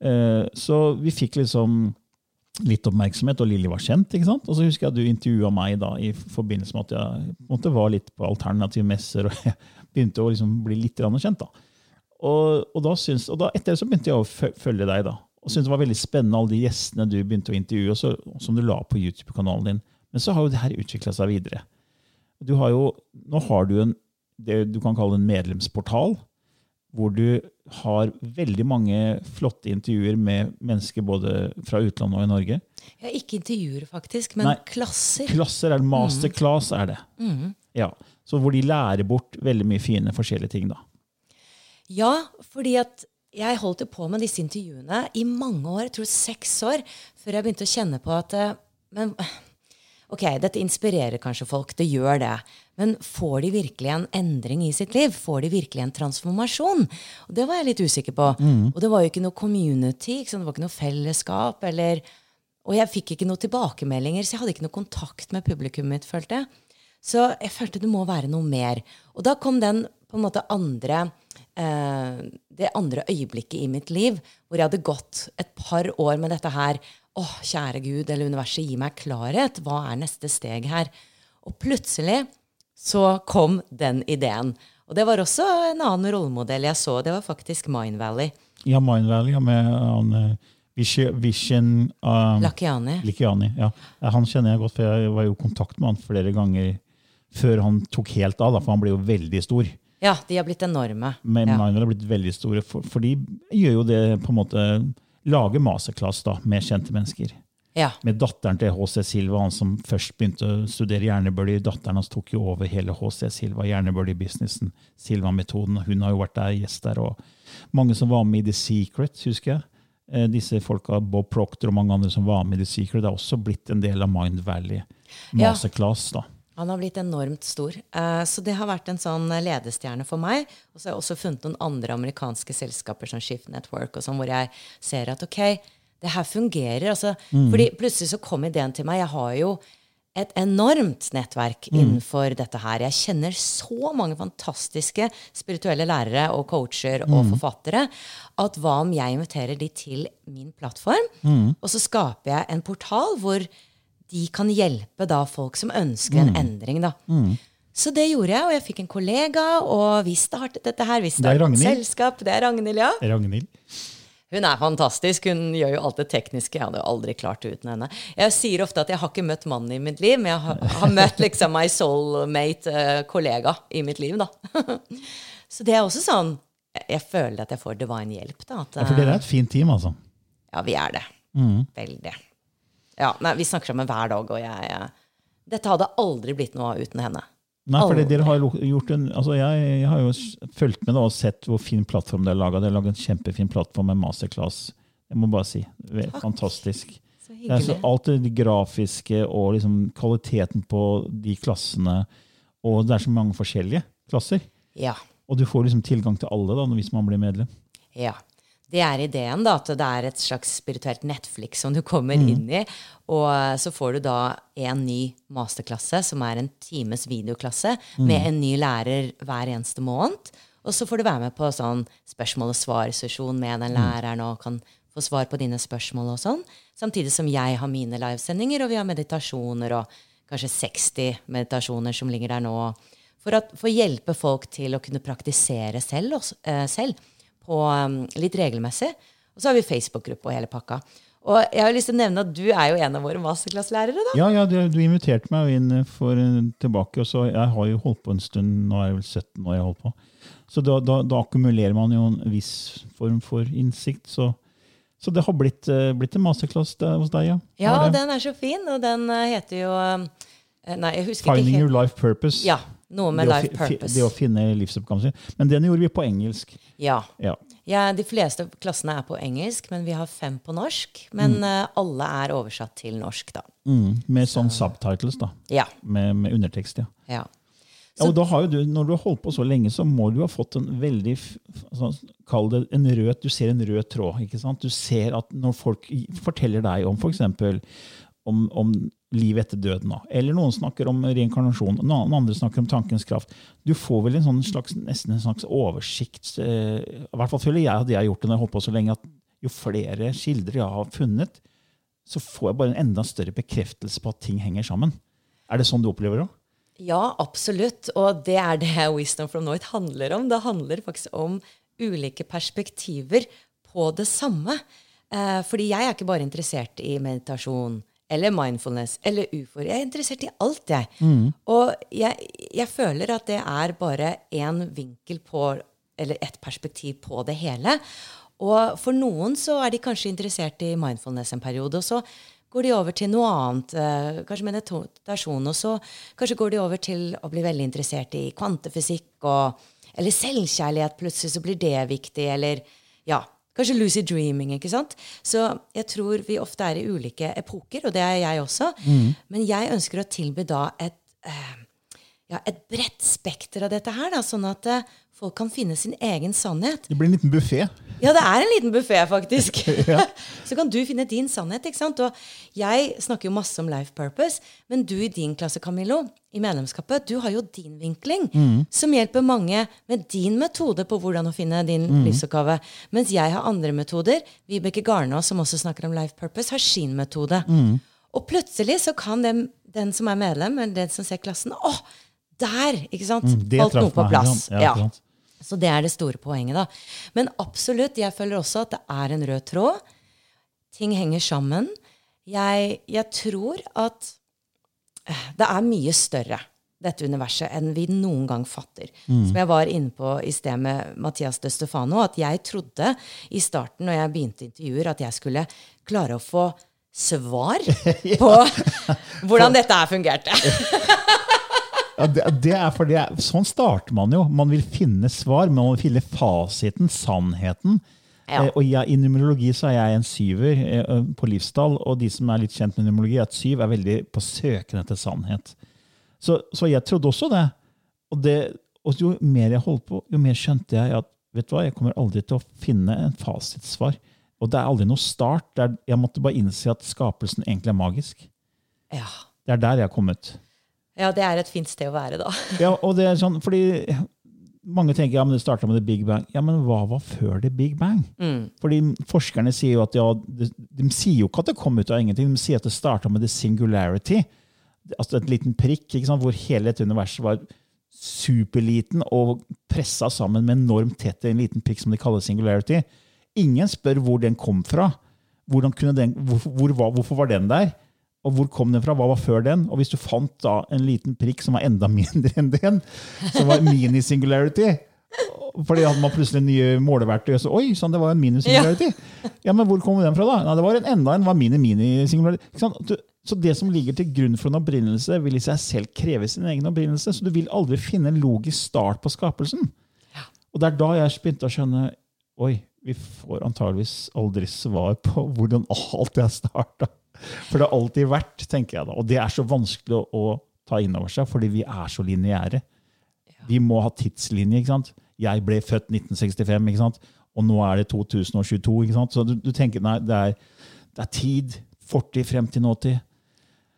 Eh, så vi fikk liksom litt oppmerksomhet, og Lilly var kjent. ikke sant? Og så husker jeg at du intervjua meg da, i forbindelse med at jeg måte, var litt på alternative messer, og jeg begynte å liksom bli litt kjent. da. Og, og, da syns, og da, etter så begynte jeg å følge deg. da, og syntes det var veldig spennende alle de gjestene du begynte å intervjue, og så, som du la på YouTube-kanalen din. Men så har jo det her utvikla seg videre. Du har jo, nå har du en, det du kan kalle en medlemsportal, hvor du har veldig mange flotte intervjuer med mennesker både fra utlandet og i Norge. Ja, Ikke intervjuer, faktisk, men Nei, klasser. Klasser er Masterclass er det. Mm. Ja, så Hvor de lærer bort veldig mye fine forskjellige ting. da. Ja, fordi at jeg holdt jo på med disse intervjuene i mange år, jeg tror seks år, før jeg begynte å kjenne på at eh, Men ok, dette inspirerer kanskje folk, det gjør det. Men får de virkelig en endring i sitt liv? Får de virkelig en transformasjon? Og det var jeg litt usikker på. Mm. Og det var jo ikke noe community, ikke det var ikke noe fellesskap. eller... Og jeg fikk ikke noen tilbakemeldinger, så jeg hadde ikke noe kontakt med publikummet mitt. følte jeg. Så jeg følte det må være noe mer. Og da kom den på en måte andre eh, det andre øyeblikket i mitt liv hvor jeg hadde gått et par år med dette her. Å, kjære Gud eller universet, gi meg klarhet. Hva er neste steg her? Og plutselig så kom den ideen. Og det var også en annen rollemodell jeg så. Det var faktisk Mine Valley. Ja, Mine Valley ja, med han uh, Vishen uh, Lakiani. Lakiani ja. Han kjenner jeg godt, for jeg var jo i kontakt med han flere ganger før han tok helt av, da, for han ble jo veldig stor. Ja, de har blitt enorme. Men ja. Mine Valley har blitt veldig store, for, for, de gjør jo det på en måte Lager masterclass da, med kjente mennesker. Ja. Med datteren til HC Silva, han som først begynte å studere hjernebølger. Datteren hans tok jo over hele HC Silva, hjernebølgebusinessen, Silva-metoden. Hun har jo vært der, gjest der. og Mange som var med i The Secret, husker jeg. Eh, disse folka, Bob Proctor og mange andre som var med i The Secret, det har også blitt en del av Mind Valley Masterclass. Ja. Han har blitt enormt stor. Eh, så det har vært en sånn ledestjerne for meg. Og så har jeg også funnet noen andre amerikanske selskaper som Shift Network, og sånn, hvor jeg ser at ok, det her fungerer. Altså, mm. fordi plutselig så kom ideen til meg. Jeg har jo et enormt nettverk mm. innenfor dette her. Jeg kjenner så mange fantastiske spirituelle lærere og coacher og mm. forfattere at hva om jeg inviterer de til min plattform, mm. og så skaper jeg en portal hvor de kan hjelpe da folk som ønsker en mm. endring. da. Mm. Så det gjorde jeg, og jeg fikk en kollega, og vi startet dette her. Vi startet et selskap. Det er Ragnhild, ja. Ragnhild. Hun er fantastisk. Hun gjør jo alt det tekniske. Jeg hadde jo aldri klart det uten henne. Jeg sier ofte at jeg har ikke møtt mannen i mitt liv, men jeg har, har møtt liksom my soulmate-kollega uh, i mitt liv, da. Så det er også sånn Jeg føler at jeg får divine hjelp. da. At, ja, for dere er et fint team, altså? Ja, vi er det. Mm. Veldig. Ja, nei, Vi snakker sammen hver dag, og jeg Dette hadde aldri blitt noe av uten henne. Nei, for dere har gjort en, altså jeg, jeg, har jo fulgt med og sett hvor fin plattform dere har laga. Dere har laget en kjempefin plattform med masterclass. Jeg må bare si. Takk. Fantastisk. Så hyggelig. Det er så alt det grafiske og liksom kvaliteten på de klassene. Og det er så mange forskjellige klasser. Ja. Og du får liksom tilgang til alle da, hvis man blir medlem. Ja. Det er ideen, da, at det er et slags spirituelt Netflix som du kommer mm. inn i. Og så får du da en ny masterklasse, som er en times videoklasse, mm. med en ny lærer hver eneste måned. Og så får du være med på sånn spørsmål og svar-sesjon med den mm. læreren og kan få svar på dine spørsmål og sånn. Samtidig som jeg har mine livesendinger, og vi har meditasjoner og kanskje 60 meditasjoner som ligger der nå. For, for å hjelpe folk til å kunne praktisere selv. Også, eh, selv på um, litt regelmessig. Og så har vi Facebook-gruppe og hele pakka. Og jeg har lyst til å nevne at Du er jo en av våre masterklasslærere. da. Ja, ja du, du, inviterte meg inn for, uh, tilbake. og så Jeg har jo holdt på en stund. Nå er jeg vel 17 år jeg holdt på. Så da, da, da, akkumulerer man jo en viss form for innsikt. Så, så det har blitt, uh, blitt en masterclass hos deg, ja. Ja, og den er så fin. Og den heter jo Nei, jeg husker Finding ikke Finding your life purpose. Ja, noe med life purpose. Det å finne livsoppgaven sin. Men den gjorde vi på engelsk. Ja. ja. ja. De fleste klassene er på engelsk, men vi har fem på norsk. Men mm. uh, alle er oversatt til norsk, da. Mm. Med sånn subtitles, da. Ja. Med, med undertekst, ja. ja. Så, ja, og da har jo du, Når du har holdt på så lenge, så må du ha fått en veldig altså, Kall det en rød Du ser en rød tråd. ikke sant? Du ser at når folk forteller deg om f.eks om, om liv etter døden. Da. Eller noen snakker om reinkarnasjon, noen andre snakker om tankens kraft. Du får vel en sånn slags, nesten en slags oversikt eh, I hvert fall føler jeg at jeg har gjort det når jeg har holdt på så lenge, at jo flere kilder jeg har funnet, så får jeg bare en enda større bekreftelse på at ting henger sammen. Er det sånn du opplever det? Ja, absolutt. Og det er det Wisdom from North handler om. Det handler faktisk om ulike perspektiver på det samme. Eh, fordi jeg er ikke bare interessert i meditasjon eller mindfulness eller ufor. Jeg er interessert i alt, jeg. Mm. Og jeg, jeg, føler at det er bare én vinkel på Eller ett perspektiv på det hele. Og for noen så er de kanskje interessert i mindfulness en periode, og så går de over til noe annet, eh, kanskje meditasjon, og så kanskje går de over til å bli veldig interessert i kvantefysikk og Eller selvkjærlighet, plutselig så blir det viktig, eller ja, Kanskje lucid dreaming. ikke sant? Så jeg tror vi ofte er i ulike epoker, og det er jeg også. Mm. Men jeg ønsker å tilby da et, eh, ja, et bredt spekter av dette her, da, sånn at eh, folk kan finne sin egen sannhet. Det blir en liten buffé? Ja, det er en liten buffé, faktisk. så kan du finne din sannhet. ikke sant? Og jeg snakker jo masse om life purpose, men du i din klasse, Camillo, i medlemskapet, du har jo din vinkling, mm. som hjelper mange med din metode på hvordan å finne din mm. livsoppgave. Mens jeg har andre metoder. Vibeke Garnås, som også snakker om life purpose, har sin metode. Mm. Og plutselig så kan den, den som er medlem, eller den som ser klassen, å, der! ikke sant? Mm, Falt noe på plass. Ja, ja. Så det er det store poenget. da. Men absolutt, jeg føler også at det er en rød tråd. Ting henger sammen. Jeg, jeg tror at det er mye større, dette universet, enn vi noen gang fatter. Mm. Som jeg var inne på i sted med Mathias de Stefano, at jeg trodde i starten når jeg begynte intervjuer, at jeg skulle klare å få svar på hvordan dette her fungerte. Ja, det, det, er fordi Sånn starter man jo. Man vil finne svar, men man vil finne fasiten, sannheten. Ja. Eh, og ja, I numerologi så er jeg en syver eh, på livstall, og de som er litt kjent med numerologi, at syv er veldig på søken etter sannhet. Så, så, jeg trodde også det. Og, det. og, jo mer jeg holdt på, jo mer skjønte jeg at vet du hva, jeg kommer aldri til å finne en fasitsvar. Og det er aldri noe start. Er, jeg måtte bare innse at skapelsen egentlig er magisk. Ja. Det er der jeg har kommet. Ja, det er et fint sted å være, da. ja, og det er sånn, fordi mange tenker ja, men det starta med the big bang. Ja, men hva var før the big bang? Mm. Fordi Forskerne sier jo at ja, de, de, sier jo ikke at det kom ut av ingenting. De sier at det starta med the singularity. Altså et liten prikk ikke sant, hvor hele dette universet var superliten og pressa sammen med enormt tett en liten prikk som de kaller singularity. Ingen spør hvor den kom fra. Den, hvor, hvor, hvorfor var den der? Og hvor kom den fra? Hva var før den? Og hvis du fant da en liten prikk som var enda mindre enn den, som var mini-singularity fordi hadde man plutselig nye måleverktøy. Så, Oi, sånn, det var en mini-singularity. Ja, men hvor kom den fra, da? Nei, det var en enda en var mini-mini-singularity. Så det som ligger til grunn for en opprinnelse, vil i seg selv kreve sin egen opprinnelse. Så du vil aldri finne en logisk start på skapelsen. Og det er da jeg begynte å skjønne Oi, vi får antageligvis aldri svar på hvordan alt det har starta. For det har alltid vært, tenker jeg da. Og det er så vanskelig å, å ta inn over seg, fordi vi er så lineære. Vi må ha tidslinje. ikke sant? Jeg ble født 1965, ikke sant? og nå er det 2022. ikke sant? Så du, du tenker nei, det er, det er tid. Fortid, fremtid, nåtid.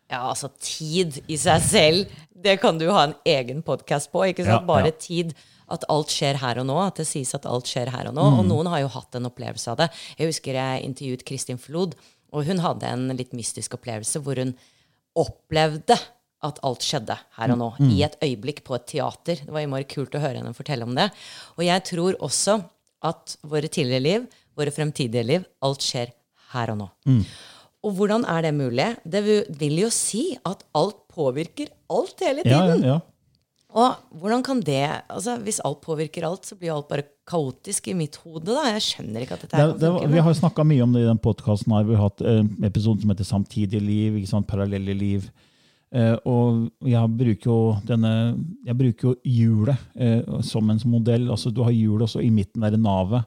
Ja, altså tid i seg selv, det kan du ha en egen podkast på. ikke sant? Ja, Bare ja. tid. At alt skjer her og nå. At det sies at alt skjer her og nå. Mm. Og noen har jo hatt en opplevelse av det. Jeg husker jeg intervjuet Kristin Flod og hun hadde en litt mystisk opplevelse hvor hun opplevde at alt skjedde her og nå. Mm. I et øyeblikk på et teater. Det var innmari kult å høre henne fortelle om det. Og jeg tror også at våre tidligere liv, våre fremtidige liv, alt skjer her og nå. Mm. Og hvordan er det mulig? Det vil jo si at alt påvirker alt hele tiden. Ja, ja, ja. Og hvordan kan det altså Hvis alt påvirker alt, så blir alt bare kaotisk i mitt hode. da. Jeg skjønner ikke at dette det, det, funke, Vi har snakka mye om det i den podkasten. Vi har hatt en eh, episode som heter 'Samtidig liv', ikke sant? parallelle liv. Eh, og jeg bruker jo denne, jeg bruker jo hjulet eh, som en modell. altså Du har hjulet også i midten, der navet.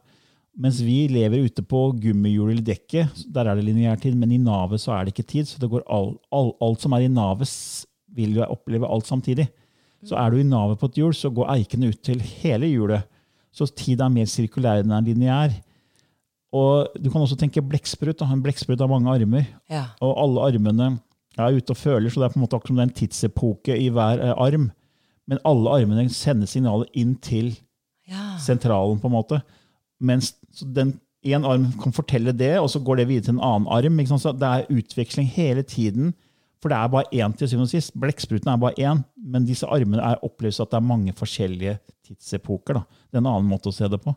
Mens vi lever ute på gummihjulet eller dekket, der er det lineær tid. Men i navet så er det ikke tid. Så det går all, all, alt som er i navet, vil jo oppleve alt samtidig. Så er du i navet på et hjul, så går eikene ut til hele hjulet. Så tid er mer sirkulær enn er lineær. Og du kan også tenke blekksprut. En blekksprut har mange armer. Ja. Og alle armene er ute og føler, så det er på en måte akkurat som det er en tidsepoke i hver eh, arm. Men alle armene sender signaler inn til Ja. sentralen, på en måte. Mens så den en arm kan fortelle det, og så går det videre til en annen arm. Det er utveksling hele tiden. For det er bare én til syvende og sist. Blekkspruten er bare én, men disse armene er oppløst at det er mange forskjellige tidsepoker. Da. Det er en annen måte å se det på.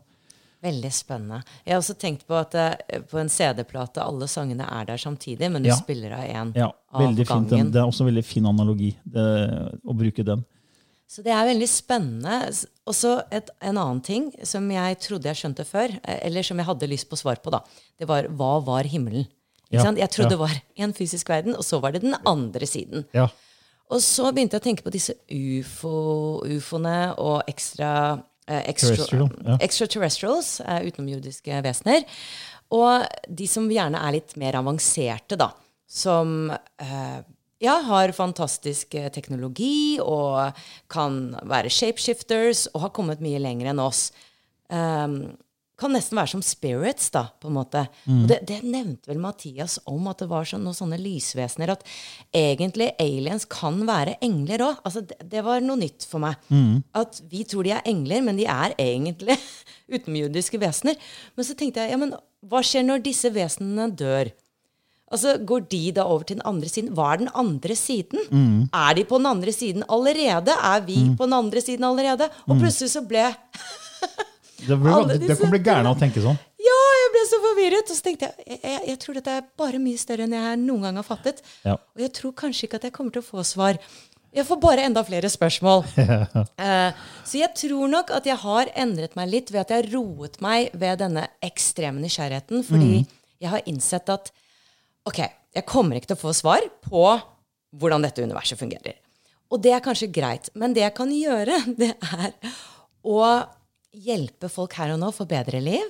Veldig spennende. Jeg har også tenkt på at eh, på en CD-plate alle sangene er der samtidig, men du Ja. spiller av én Ja, av gangen. fint. Det er også en veldig fin analogi det, å bruke den. Så det er veldig spennende. Og så en annen ting som jeg trodde jeg skjønte før, eh, eller som jeg hadde lyst på svar på, da. Det var hva var himmelen? Ja? Jeg trodde det var en fysisk verden, og så var det den andre siden. Ja. Og så begynte jeg å tenke på disse ufo, ufoene og ekstra eh, extra, Terrestrial, ja. extraterrestrials, eh, utenomjordiske vesener. Og de som gjerne er litt mer avanserte, da. Som eh, ja, har fantastisk eh, teknologi og kan være shapeshifters og har kommet mye lenger enn oss. Um, kan nesten være som spirits, da, på en måte. Og det, det nevnte vel Mathias om, at det var sånn, noen sånne lysvesener. At egentlig aliens kan være engler òg. Altså, det, det var noe nytt for meg. At vi tror de er engler, men de er egentlig utenomjordiske vesener. Men så tenkte jeg, ja, men hva skjer når disse vesenene dør? Altså, Går de da over til den andre siden? Hva er den andre siden? Er de på den andre siden allerede? Er vi på den andre siden allerede? Og plutselig så ble Det, blir, det kan bli gærent å tenke sånn. Ja, jeg ble så forvirret. Og så tenkte jeg jeg, jeg, jeg tror dette er bare mye større enn jeg noen gang har fattet. Ja. Og jeg tror kanskje ikke at jeg kommer til å få svar. Jeg får bare enda flere spørsmål. uh, så jeg tror nok at jeg har endret meg litt ved at jeg roet meg ved denne ekstreme nysgjerrigheten. Fordi jeg har innsett at ok, jeg kommer ikke til å få svar på hvordan dette universet fungerer. Og det er kanskje greit. Men det jeg kan gjøre, det er å hjelpe folk her og nå for bedre liv.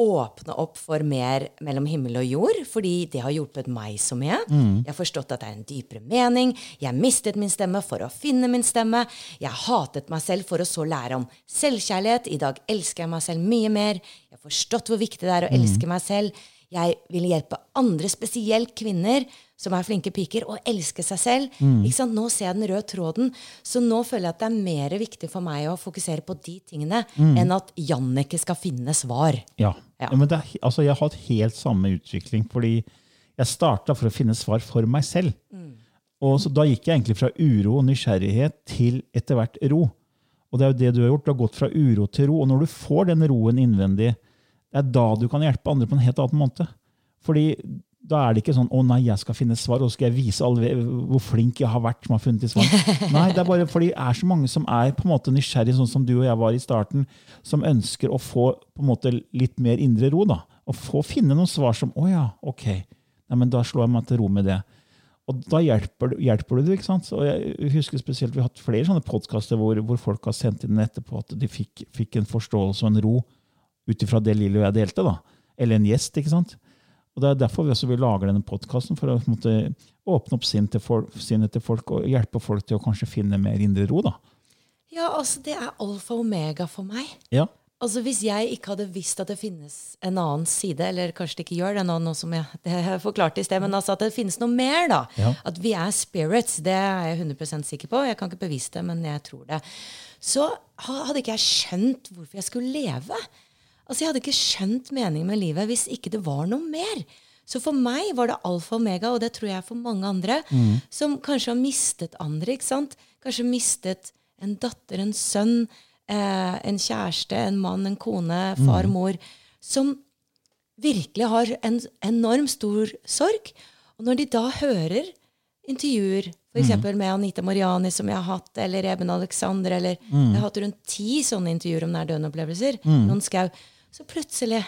Åpne opp for mer mellom himmel og jord, fordi det har hjulpet meg så mye. Jeg har forstått at det er en dypere mening. Jeg mistet min stemme for å finne min stemme. Jeg hatet meg selv for å så lære om selvkjærlighet. I dag elsker jeg meg selv mye mer. Jeg har forstått hvor viktig det er å elske meg selv. Jeg vil hjelpe andre, spesielt kvinner, som er flinke piker, og elske seg selv. Ikke sant? Nå ser jeg den røde tråden. Så nå føler jeg at det er mer viktig for meg å fokusere på de tingene enn at Jannicke skal finne svar. Ja. Ja. Ja, men det er, altså, jeg har hatt helt samme utvikling, fordi jeg starta for å finne svar for meg selv. Og så Da gikk jeg egentlig fra uro og nysgjerrighet til etter hvert ro. Og det er jo det du har gjort. Du har gått fra uro til ro. Og når du får den roen innvendig, det er da du kan hjelpe andre på en helt annen måte. Fordi da er det ikke sånn 'Å nei, jeg skal finne svar', og så skal jeg vise alle hvor flink jeg har vært som har funnet de svar. Nei, det er bare fordi det er så mange som er på en måte nysgjerrig, sånn som du og jeg var i starten, som ønsker å få på en måte litt mer indre ro. da. Og få finne noen svar som 'Å ja, ok'. Nei, men da slår jeg meg til ro med det. Og da hjelper, hjelper du det. ikke sant? Og jeg husker spesielt, Vi har hatt flere sånne podkaster hvor, hvor folk har sendt inn etterpå at de fikk, fikk en forståelse og en ro ut ifra det Lilly og jeg delte. da. Eller en gjest. ikke sant? Og Det er derfor vi også vil lage denne podkasten, for å måte, åpne opp sinnet til folk, sinnet til folk og hjelpe folk til å kanskje finne mer indre ro. da. Ja, altså, det er alfa og omega for meg. Ja, Altså Hvis jeg ikke hadde visst at det finnes en annen side, eller kanskje det ikke gjør det nå, noe som jeg jeg forklart i sted, men altså at det finnes noe mer, da. Ja. At vi er spirits, det er jeg 100% sikker på. Jeg kan ikke bevise det, men jeg tror det. Så hadde ikke jeg skjønt hvorfor jeg skulle leve. Altså Jeg hadde ikke skjønt meningen med livet hvis ikke det var noe mer. Så for meg var det alfa og omega, og det tror jeg for mange andre, som kanskje har mistet andre. ikke sant? Kanskje mistet en datter, en sønn, eh, en kjæreste, en mann, en kone, far, mor, som virkelig har en enorm stor sorg. Og når de da hører intervjuer, f.eks. Mm. med Anita Moriani, som jeg har hatt, eller Eben Alexander, eller Jeg har hatt rundt ti sånne intervjuer om nær opplevelser Mm. Noen skau. Så plutselig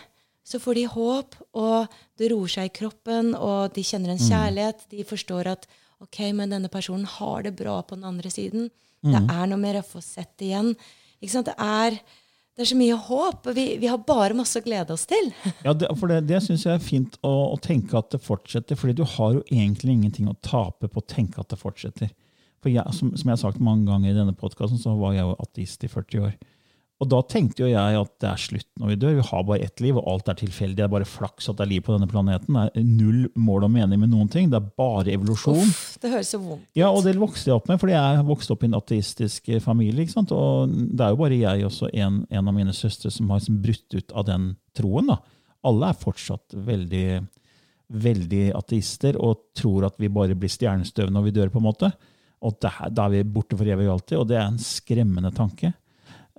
så får de håp, og det roer seg i kroppen, og de kjenner en Mm. kjærlighet. De forstår at ok, men denne personen har det bra på den andre siden. Mm. Det er noe mer å få sett igjen. Ikke sant? Det er, det er så mye håp. Vi, vi har bare masse å glede oss til. Ja, det, for det, det syns jeg er fint å, å tenke at det fortsetter. fordi du har jo egentlig ingenting å tape på å tenke at det fortsetter. For jeg, som, som jeg har sagt mange ganger i denne podkasten, så var jeg jo ateist i 40 år. Og da tenkte jo jeg at det er slutt når vi dør. Vi har bare ett liv, og alt er tilfeldig. Det er bare flaks at det er liv på denne planeten. Det er null mål og mening med noen ting. Det er bare evolusjon. Uff, det høres så vondt Ja, og det vokste jeg opp med, fordi jeg vokste opp i en ateistisk eh, familie. ikke sant? Og det er jo bare jeg og en, en av mine søstre som har liksom brutt ut av den troen. da. Alle er fortsatt veldig, veldig ateister og tror at vi bare blir stjernestøv når vi dør. på en måte. Og da er vi borte for evig og alltid, og det er en skremmende tanke.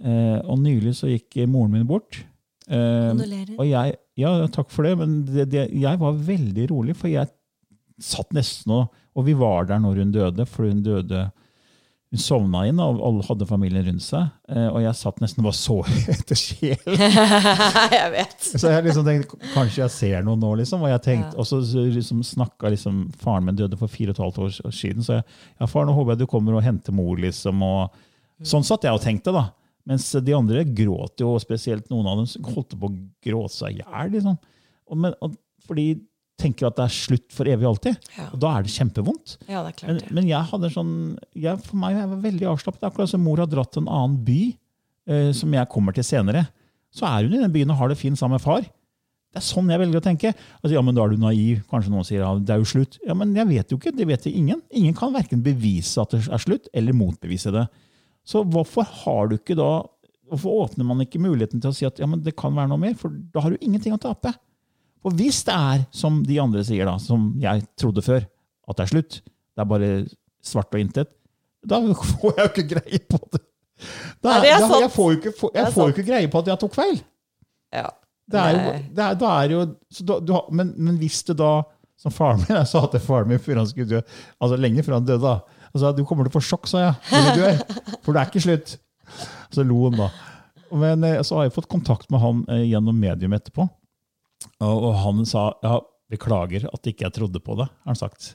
Eh, og nylig så gikk moren min bort. Eh, Kondolerer. og jeg, ja, takk for det, men det, det, jeg var veldig rolig, for jeg satt nesten og Og vi var der når hun døde, for hun døde Hun sovna inn, og alle hadde familien rundt seg. eh, Og jeg satt nesten og bare så etter sjel. jeg vet. Så jeg liksom tenkte kanskje jeg ser noe nå, liksom. Og jeg tenkte, og så liksom snakka liksom Faren min døde for fire og et halvt år siden, så jeg ja, far, nå håper jeg du kommer og henter mor, liksom. og Sånn satt jeg og tenkte, da. Mens de andre gråt jo, og spesielt noen av dem holdt på å gråte seg i hjel. Liksom. Men- for de tenker at det er slutt for evig og alltid. Ja. Og da er det kjempevondt. Ja, det er Men, klart det. men jeg hadde sånn, jeg, for meg jeg var veldig avslappet. Akkurat som mor har dratt til en annen by, eh, som jeg kommer til senere. Så er hun i den byen og har det fint sammen med far. Det er sånn jeg velger å tenke. Altså, ja, men Da er du naiv. Kanskje noen sier ja, det er jo slutt. Ja, Men jeg vet jo ikke. Det vet ingen. Ingen kan verken bevise at det er slutt, eller motbevise det. Så hvorfor har du ikke da Hvorfor åpner man ikke muligheten til å si at ja, men det kan være noe mer? For da har du ingenting å tape. For hvis det er som de andre sier, da, som jeg trodde før, at det er slutt, det er bare svart og intet, da får jeg jo ikke greie på det. Da, Nei, det da, jeg får jo ikke, jeg er får ikke greie på at jeg tok feil. Ja. Det er jo, det er, da er jo så da, du har, men, men hvis det da Som faren min jeg sa til faren min før han skulle dø, altså lenge før han døde da, altså, Du kommer til å få sjokk, sa jeg, du dør. For det er ikke slutt. Så lo han da. Men eh, så har jeg fått kontakt med han eh, gjennom medium etterpå. Og, og han sa ja, beklager at ikke jeg trodde på det, har han sagt.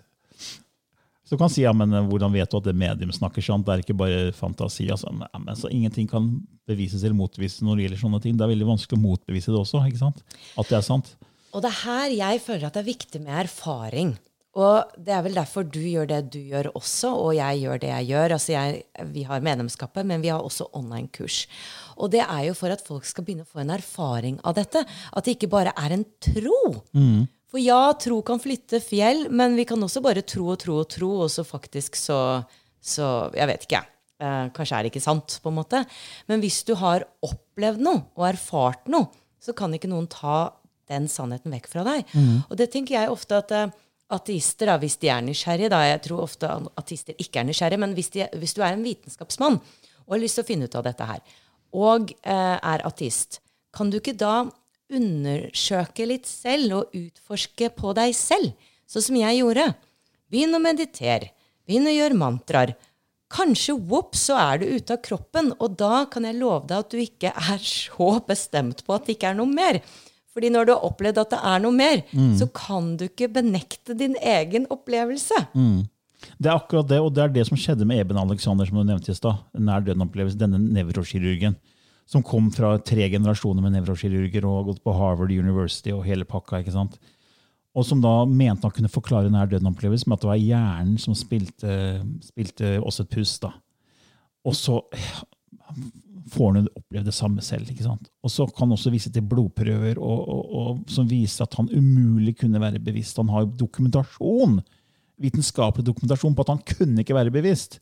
Så du kan si ja, men eh, hvordan vet du at det medium snakker sant? Det er ikke bare fantasi. Altså. Ja, men, så ingenting kan bevises eller motbevises når det gjelder sånne ting. Det er veldig vanskelig å motbevise det også. ikke sant? At det er sant. Og det er her jeg føler at det er viktig med erfaring. Og det er vel derfor du gjør det du gjør også, og jeg gjør det jeg gjør. Altså jeg, vi har medlemskapet, men vi har også online-kurs. Og det er jo for at folk skal begynne å få en erfaring av dette. At det ikke bare er en tro. For ja, tro kan flytte fjell, men vi kan også bare tro og tro og tro, og så faktisk så, så Jeg vet ikke, jeg. Eh, kanskje er det ikke sant, på en måte. Men hvis du har opplevd noe og erfart noe, så kan ikke noen ta den sannheten vekk fra deg. Og det tenker jeg ofte at eh, ateister, da, hvis de er nysgjerrige da, Jeg tror ofte ateister ikke er nysgjerrige, men hvis, de, hvis du er en vitenskapsmann og har lyst til å finne ut av dette her, og eh, er ateist, kan du ikke da undersøke litt selv og utforske på deg selv, sånn som jeg gjorde? Begynn å meditere. Begynn å gjøre mantraer. Kanskje whoops, så er du ute av kroppen, og da kan jeg love deg at du ikke er så bestemt på at det ikke er noe mer. Fordi når du har opplevd at det er noe mer, så kan du ikke benekte din egen opplevelse. Det er akkurat det, og det er det som skjedde med Eben Alexander, som du nevnte i stad. Nær døden-opplevelse. Denne nevrokirurgen. Som kom fra tre generasjoner med nevrokirurger og har gått på Harvard University og hele pakka. ikke sant? Og som da mente han kunne forklare nær døden-opplevelse med at det var hjernen som spilte, spilte også et pust. da. Og så får han oppleve det samme selv. ikke sant? Og så kan han også vise til blodprøver og, og, og, som viser at han umulig kunne være bevisst. Han har jo dokumentasjon, vitenskapelig dokumentasjon på at han kunne ikke være bevisst.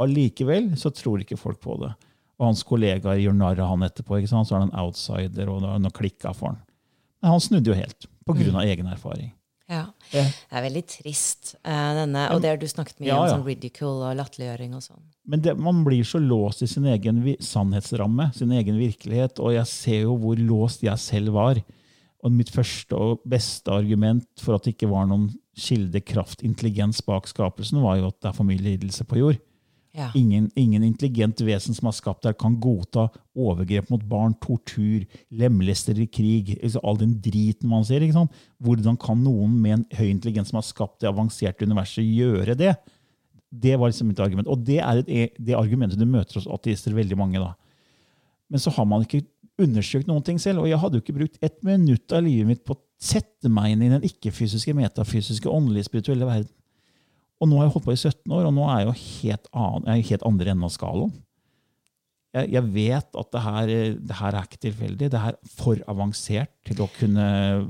Allikevel så tror ikke folk på det. Og hans kollegaer gjør narr av han etterpå. ikke sant? Så er han en outsider, og nå klikka for han. Men han snudde jo helt, på grunn av egen erfaring. Ja. Ja. Det er veldig trist, eh, denne, og det har du snakket mye Ja, om, sånn ridicule og latterliggjøring og sånn. Men det, man blir så låst i sin egen sannhetsramme, sin egen virkelighet. Og jeg ser jo hvor låst jeg selv var. Og mitt første og beste argument for at det ikke var noen kilde, kraft, intelligens bak skapelsen, var jo at det er for mye lidelse på jord. Ja. Ingen, ingen intelligent vesen som har skapt det, kan godta overgrep mot barn, tortur, lemlester i krig, altså all den driten man ser. Hvordan kan noen med en høy intelligens som har skapt det avanserte universet, gjøre det? Det var liksom mitt argument. Og det er et, det argumentet du møter hos ateister veldig mange. da. Men så har man ikke undersøkt noen ting selv. Og jeg hadde jo ikke brukt ett minutt av livet mitt på å sette meg inn i den ikke-fysiske, metafysiske, åndelige, spirituelle verden. Og nå har jeg holdt på i 17 år, og nå er jeg jo helt, annen, jeg er helt andre enden av skalaen. jeg, jeg vet at det her, det her, er ikke tilfeldig. Det er for avansert til å kunne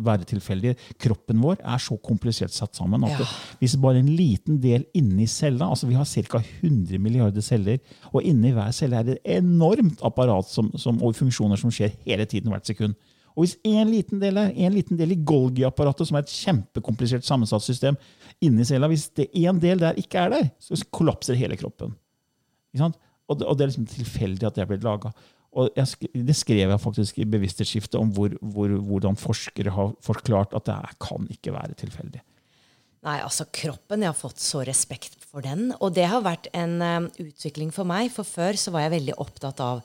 være tilfeldig. Kroppen vår er så komplisert satt sammen at ja. hvis bare en liten del inni cella altså Vi har ca. 100 milliarder celler, og inni hver celle er det et enormt apparat som, som, og funksjoner som skjer hele tiden hvert sekund. Og hvis en liten del er en liten del i Golgi-apparatet, som er et kjempekomplisert sammensatt system, inni cella, hvis det en del der ikke er der, så kollapser hele kroppen. Ikke sant? Og det, og det er liksom tilfeldig at det er blitt laga. Det skrev jeg faktisk i Bevissthetsskiftet om hvor, hvor, hvordan forskere har forklart at det kan ikke være tilfeldig. Nei, altså kroppen, Jeg har fått så respekt for den. Og det har vært en um, utvikling for meg. For før så var jeg veldig opptatt av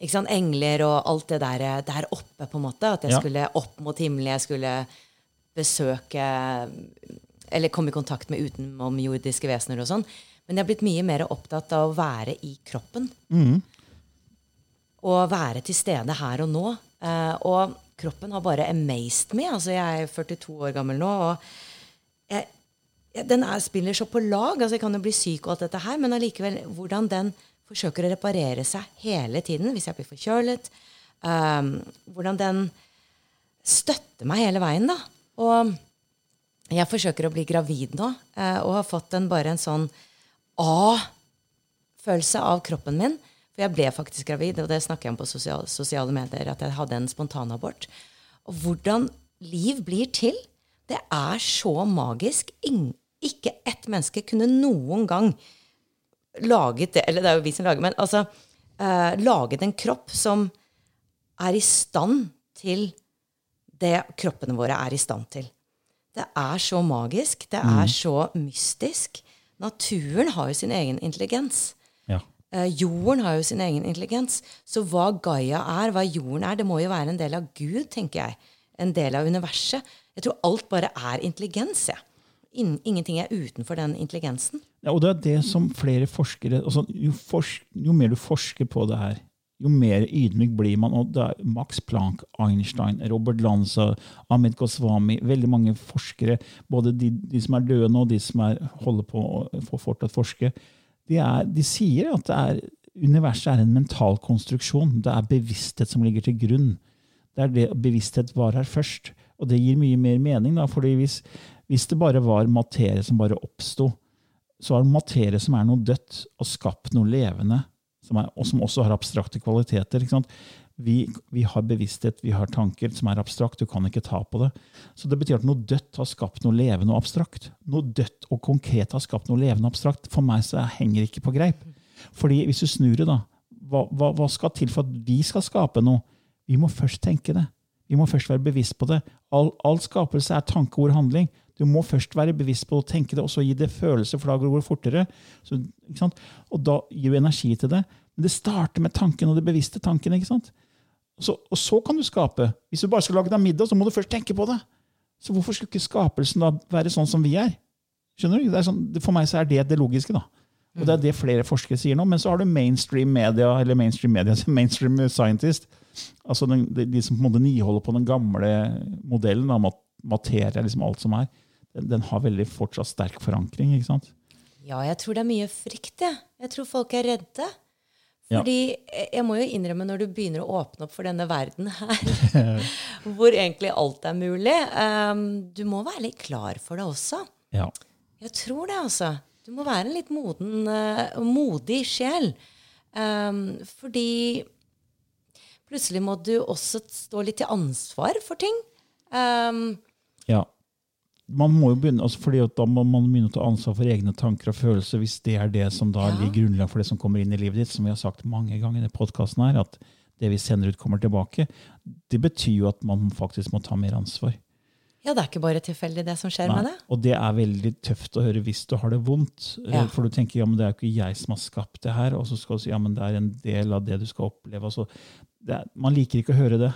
ikke sant, engler og alt det der, der oppe. på en måte, At jeg ja. skulle opp mot himmelen. Jeg skulle besøke Eller komme i kontakt med utenomjordiske vesener og sånn. Men jeg har blitt mye mer opptatt av å være i kroppen. Mm. Og være til stede her og nå. Eh, og kroppen har bare amazed me. Altså, jeg er 42 år gammel nå. og jeg, jeg, Den er, spiller så på lag. altså Jeg kan jo bli syk og alt dette her, men allikevel hvordan den forsøker å reparere seg hele tiden hvis jeg blir forkjølet. Um, hvordan den støtter meg hele veien. da. Og jeg forsøker å bli gravid nå, uh, og har fått en, bare en sånn A-følelse av kroppen min. For jeg ble faktisk gravid, og det snakker jeg om på sosiale, sosiale medier, at jeg hadde en spontanabort. Og hvordan liv blir til, det er så magisk. Ingen, ikke ett menneske kunne noen gang laget det Eller det er jo vi som lager, men altså uh, Laget en kropp som er i stand til det kroppene våre er i stand til. Det er så magisk. Det er mm. så mystisk. Naturen har jo sin egen intelligens. Ja. Eh, jorden har jo sin egen intelligens. Så hva Gaia er, hva jorden er, det må jo være en del av Gud, tenker jeg. En del av universet. Jeg tror alt bare er intelligens. Ja. ingenting er utenfor den intelligensen. Ja, og det er det som flere forskere altså, jo, forsk, jo mer du forsker på det her, jo mer ydmyk blir man. og det er Max Planck, Einstein, Robert Lanza, Ahmed Goswami Veldig mange forskere, både de, de som er døde og de som er, holder på å fortsatt forske, de, er, de sier at er, universet er en mental konstruksjon. Det er bevissthet som ligger til grunn. Det er det bevissthet var her først. Og det gir mye mer mening. da, fordi hvis, hvis det bare var materie som bare oppsto, så er det materie som er noe dødt, og skapt noe levende som er, og som også har abstrakte kvaliteter. Vi, vi, har bevissthet, vi har tanker som er abstrakt. Du kan ikke ta på det. Så det betyr at noe dødt har skapt noe levende og abstrakt. Noe dødt og konkret har skapt noe levende og abstrakt. For meg så henger det ikke på greip. Fordi hvis du snur det, da, hva, hva, hva skal til for at vi skal skape noe? Vi må først tenke det. Vi må først være bevisst på det. All, all skapelse er tanke, ord, handling. Du må først være bevisst på å tenke det, og så gi det følelse, for da går det fortere. Så, og da gir du energi til det. Men det starter med tanken og det bevisste tanken. ikke sant? Så, og så kan du skape. Hvis du bare skal lage deg middag, så må du først tenke på det. Så hvorfor skulle ikke skapelsen da være sånn som vi er? Skjønner du? Sånn, for meg så er det det logiske. da. Og Det er det flere forskere sier nå. Men så har du mainstream media, eller mainstream media, mainstream scientist. Altså de, de, som på en måte niholder på den gamle modellen av at materie er liksom alt som er den, den, har veldig fortsatt sterk forankring. ikke sant? Ja, jeg tror det er mye frykt. Jeg, jeg tror folk er redde. Fordi jeg må jo innrømme, når du begynner å åpne opp for denne verden her, hvor egentlig alt er mulig um, Du må være litt klar for det også. Ja. Jeg tror det, altså. Du må være en litt moden, uh, modig sjel. Um, fordi plutselig må du også stå litt til ansvar for ting. Um, ja man må jo begynne, altså fordi Da må man begynne å ta ansvar for egne tanker og følelser hvis det er det som da ja. ligger grunnlag for det som kommer inn i livet ditt. Som vi har sagt mange ganger i podkasten her, at det vi sender ut, kommer tilbake. Det betyr jo at man faktisk må ta mer ansvar. Ja, det er ikke bare tilfeldig, det som skjer Nei. med det. Og det er veldig tøft å høre hvis du har det vondt. Eh, ja. For du tenker ja, men det er jo ikke jeg som har skapt det her. Og så skal du si ja, men det er en del av det du skal oppleve. Altså, er, man liker ikke å høre det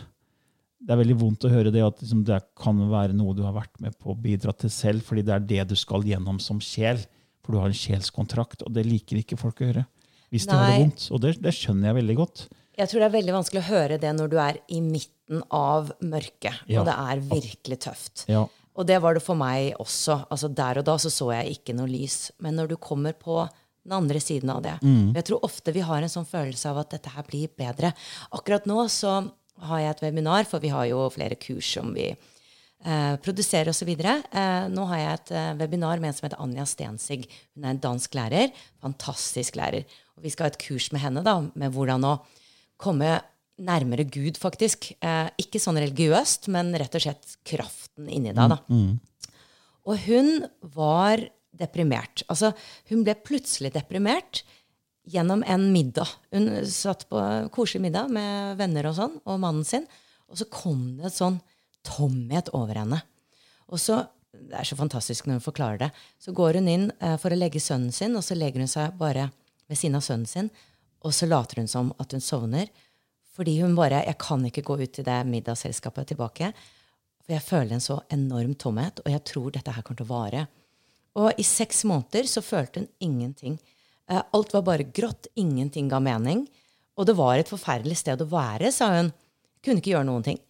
det er veldig vondt å høre det at liksom, det kan være noe du har vært med på å bidra til selv, fordi det er det du skal gjennom som sjel. For du har en sjelskontrakt, og det liker ikke folk å høre. Hvis de har det vondt. Og det, det, skjønner jeg veldig godt. Jeg tror det er veldig vanskelig å høre det når du er i midten av mørket, ja. og det er virkelig tøft. Ja. Og det var det for meg også. Altså Der og da så, så jeg ikke noe lys. Men når du kommer på den andre siden av det. Mm. Jeg tror ofte vi har en sånn følelse av at dette her blir bedre. Akkurat nå så har jeg et webinar, for vi har jo flere kurs som vi eh, produserer osv. Eh, nå har jeg et eh, webinar med en som heter Anja Stensig. Hun er en dansk lærer. Fantastisk lærer. Og vi skal ha et kurs med henne da, med hvordan å komme nærmere Gud, faktisk. Eh, ikke sånn religiøst, men rett og slett kraften inni deg. da. Og hun var deprimert. Altså, hun ble plutselig deprimert gjennom en middag. Hun satt på koselig middag med venner og sånn, og mannen sin, og så kom det et sånn tomhet over henne. Og så, Det er så fantastisk når hun forklarer det. Så går hun inn eh, for å legge sønnen sin, og så legger hun seg bare ved siden av sønnen sin, og så later hun som at hun sovner. Fordi hun bare Jeg kan ikke gå ut til det middagsselskapet tilbake. For jeg føler en så enorm tomhet, og jeg tror dette her kommer til å vare. Og i seks måneder så følte hun ingenting. Eh, Alt var bare grått, ingenting ga mening. Og det var et forferdelig sted å være, sa hun. Kunne ikke gjøre noen ting.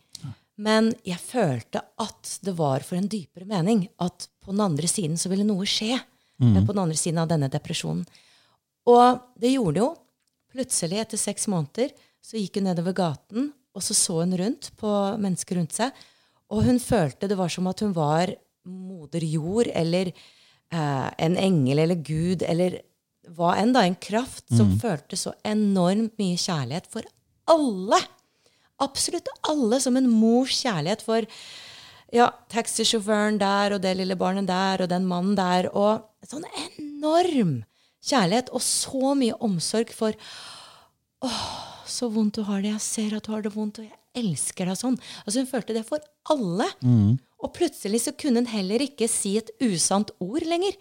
Men jeg følte at det var for en dypere mening. At på den andre siden så ville noe skje. Mm. På den andre siden av denne depresjonen. Og det gjorde det jo. Plutselig, etter seks måneder, så gikk hun nedover gaten, og så så hun rundt på mennesker rundt seg. Og hun følte det var som at hun var moder jord, eller eh, en engel, eller Gud, eller hva enn, da. En kraft som følte så enormt mye kjærlighet for alle. Absolutt alle. Som en mors kjærlighet for ja, taxisjåføren der, og det lille barnet der, og den mannen der. Og sånn enorm kjærlighet, og så mye omsorg for så vondt du har det. Jeg ser at du har det vondt, og jeg elsker deg sånn. Altså Hun følte det for alle. Og plutselig så kunne hun heller ikke si et usant ord lenger.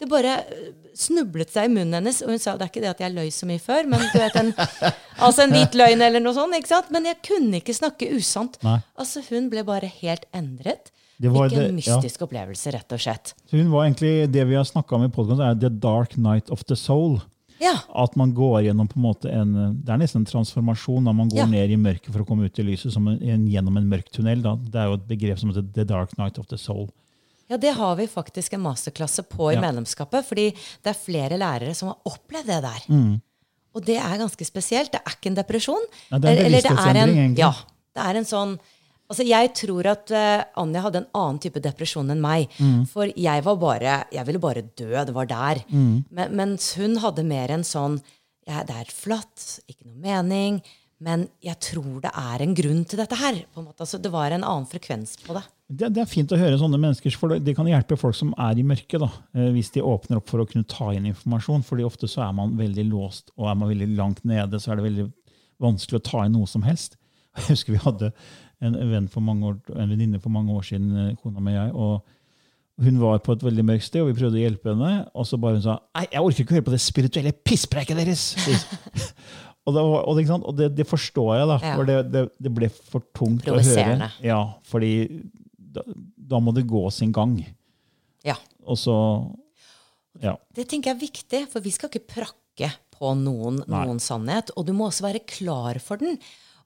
Det bare øh, snublet seg i munnen hennes, og hun sa det er ikke det at jeg løy så mye før, men du vet en, altså en hvit løgn eller noe sånt. ikke sant? Men jeg kunne ikke snakke usant. Nei. Altså Hun ble bare helt endret. Det var Fikk en det- ja. mystisk opplevelse, rett og slett. Så hun var egentlig, Det vi har snakka om i podkasten, er The Dark Night of the Soul. Ja. At man går gjennom på en måte en, Det er nesten en transformasjon. da Man går Ja. ned i mørket for å komme ut i lyset som en, en, gjennom en mørk tunnel. Da. Det er jo et begrep som heter The Dark Night of the Soul. Ja, det har vi faktisk en masterklasse på i Ja. medlemskapet. Fordi det er flere lærere som har opplevd det der. Mm. Og det er ganske spesielt. Det er ikke en depresjon. Nei, er en det er en- bevissthetsendring, egentlig. Ja. Det er en sånn Altså, Jeg tror at uh, Anja hadde en annen type depresjon enn meg. Mm. For jeg var bare Jeg ville bare dø. Det var der. Mm. Men, mens hun hadde mer en sånn ja, Det er flatt, ikke noe mening. Men jeg tror det er en grunn til dette her. på en måte. Altså, det var en annen frekvens på det. Det, det er fint å høre sånne mennesker, for det, kan hjelpe folk som er i mørket. da, eh, Hvis de åpner opp for å kunne ta inn informasjon. fordi ofte så er man veldig låst, og er man veldig langt nede, så er det veldig vanskelig å ta inn noe som helst. Jeg husker vi hadde en venn for mange år, en venninne for mange år siden, eh, kona mi og jeg. og Hun var på et veldig mørkt sted, og vi prøvde å hjelpe henne. Og så bare hun sa Nei, jeg orker ikke høre på det spirituelle pisspreiket deres! og det, var- og, det, og det, det forstår jeg, da, for det, det, ble for tungt å høre. Ja, fordi da, da må det gå sin gang. Ja. Og så Ja. Det tenker jeg er viktig, for vi skal ikke prakke på noen, noen sannhet. Og du må også være klar for den.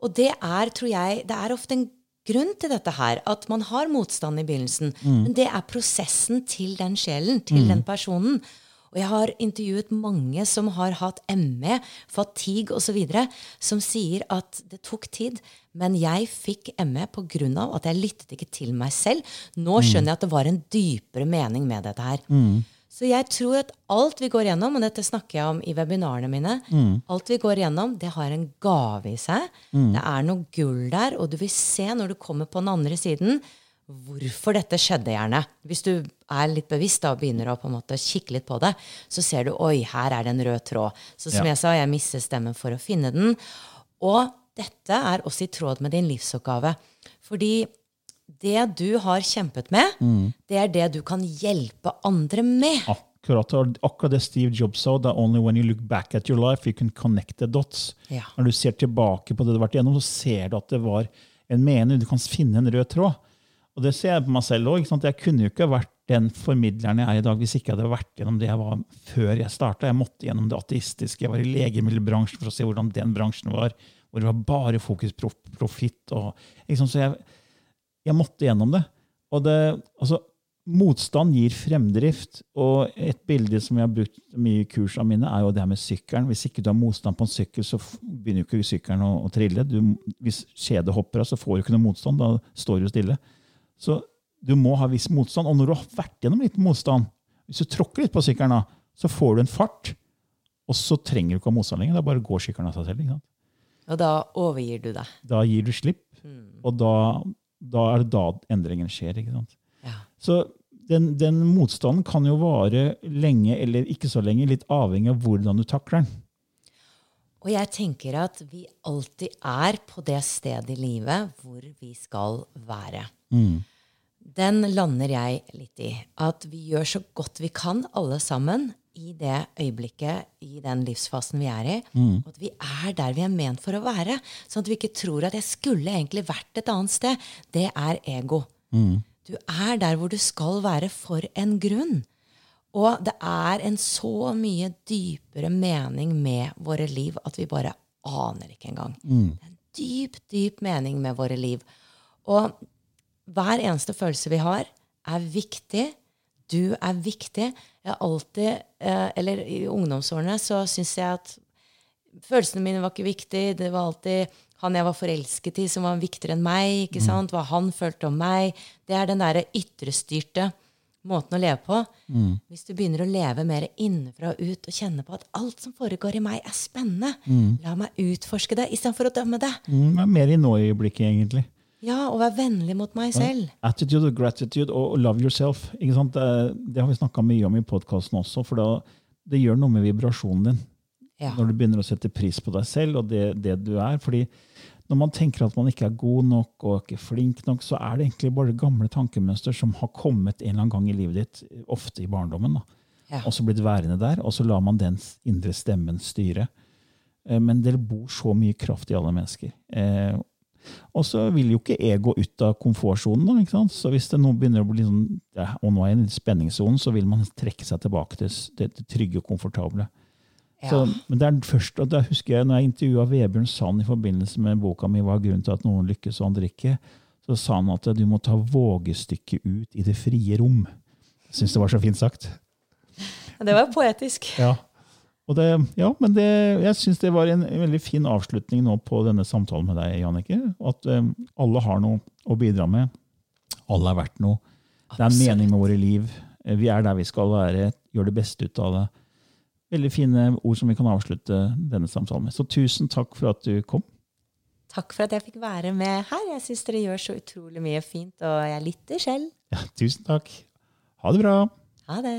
Og det er, tror jeg, det er ofte en grunn til dette her, at man har motstand i begynnelsen. Men det er prosessen til den sjelen, til den personen. Og jeg har intervjuet mange som har hatt ME, fatigue osv., som sier at det tok tid, men jeg fikk ME pga. at jeg lyttet ikke til meg selv. Nå skjønner jeg at det var en dypere mening med dette her. Så jeg tror at alt vi går gjennom, og dette snakker jeg om i webinarene mine, alt vi går gjennom, det har en gave i seg. Det er noe gull der, og du vil se når du kommer på den andre siden, hvorfor dette skjedde gjerne. Hvis du er litt bevisst da, og begynner å på en måte kikke litt på det, så ser du oi, her er det en rød tråd. Så som Ja. jeg sa, jeg mister stemmen for å finne den. Og dette er også i tråd med din livsoppgave. Fordi det du har kjempet med, det er det du kan hjelpe andre med. Akkurat, akkurat det Steve Jobs sa. det er only when you look back at your life you can connect the dots. Ja. Når du ser tilbake på det du har vært igjennom, så ser du at det var en mening. Du kan finne en rød tråd. Og det ser jeg på meg selv òg. Jeg kunne jo ikke vært den formidleren jeg er i dag hvis ikke jeg hadde vært gjennom det jeg var før jeg starta. Jeg måtte gjennom det ateistiske. Jeg var i legemiddelbransjen for å se hvordan den bransjen var. Hvor det var bare fokus på profitt. og- ikke Så jeg, jeg måtte gjennom det. Og det, altså, motstand gir fremdrift. Og et bilde som jeg har brukt mye i kursene mine, er jo det her med sykkelen. Hvis ikke du har motstand på en sykkel, så begynner jo ikke sykkelen å, å trille. Du, hvis kjedet hopper av, så får du ikke noe motstand. Da står du stille. Så du må ha viss motstand. Og når du har vært gjennom litt motstand, hvis du tråkker litt på sykkelen, da, så får du en fart. Og så trenger du ikke ha motstand lenger. Da bare går sykkelen av seg selv. Og da overgir du deg. Da gir du slipp, og da, da er det da endringen skjer. ikke sant? Ja. Så den, den motstanden kan jo vare lenge eller ikke så lenge, litt avhengig av hvordan du takler den. Og jeg tenker at vi alltid er på det stedet i livet hvor vi skal være. Den lander jeg litt i. At vi gjør så godt vi kan, alle sammen, i det øyeblikket, i den livsfasen vi er i. Og at vi er der vi er ment for å være. Sånn at vi ikke tror at jeg skulle egentlig vært et annet sted. Det er ego. Du er der hvor du skal være for en grunn. Og det er en så mye dypere mening med våre liv at vi bare aner ikke engang. Det er en dyp, dyp mening med våre liv. Og hver eneste følelse vi har, er viktig. Du er viktig. Jeg har alltid, eh, eller i ungdomsårene, så syns jeg at følelsene mine var ikke viktige. Det var alltid han jeg var forelsket i, som var viktigere enn meg. ikke sant? Hva han følte om meg. Det er den derre ytrestyrte måten å leve på. Hvis du begynner å leve mer innenfra og ut og kjenne på at alt som foregår i meg, er spennende, la meg utforske det istedenfor å dømme det. Mm, er mer i nå-øyeblikket, egentlig. Ja, og være vennlig mot meg selv. Attitude og gratitude og love yourself. Ikke sant? Det, det har vi snakka mye om i podkasten også, for da, det gjør noe med vibrasjonen din. Ja. Når du begynner å sette pris på deg selv og det, det du er. fordi når man tenker at man ikke er god nok og ikke flink nok, så er det egentlig bare gamle tankemønster som har kommet en eller annen gang i livet ditt, ofte i barndommen. da. Ja. Og så blitt værende der, og så lar man den indre stemmen styre. Eh, Men det bor så mye kraft i alle mennesker. Og så vil jo ikke ego ut av komfortsonen. Så hvis det nå begynner å bli sånn, ja, og nå er jeg i spenningssonen, så vil man trekke seg tilbake til det, det trygge og komfortable. Så, men det er først, og da husker jeg når jeg intervjua Vebjørn Sand i forbindelse med boka mi 'Hva er grunnen til at noen lykkes og andre ikke', så sa han at du må ta vågestykket ut i det frie rom. Jeg syns det var så fint sagt. Det var poetisk. Ja. Og det, ja, men det, jeg syns det var en, veldig fin avslutning nå på denne samtalen med deg, Jannicke. At um, alle har noe å bidra med. Alle er verdt noe. Det er en mening med våre liv. Eh, Vi er der vi skal være. Gjør det beste ut av det. Veldig fine ord som vi kan avslutte denne samtalen med. Så tusen takk for at du kom. Takk for at jeg fikk være med her. Jeg syns dere gjør så utrolig mye fint, og jeg lytter selv. Ja, tusen takk. Ha det bra. Ha det.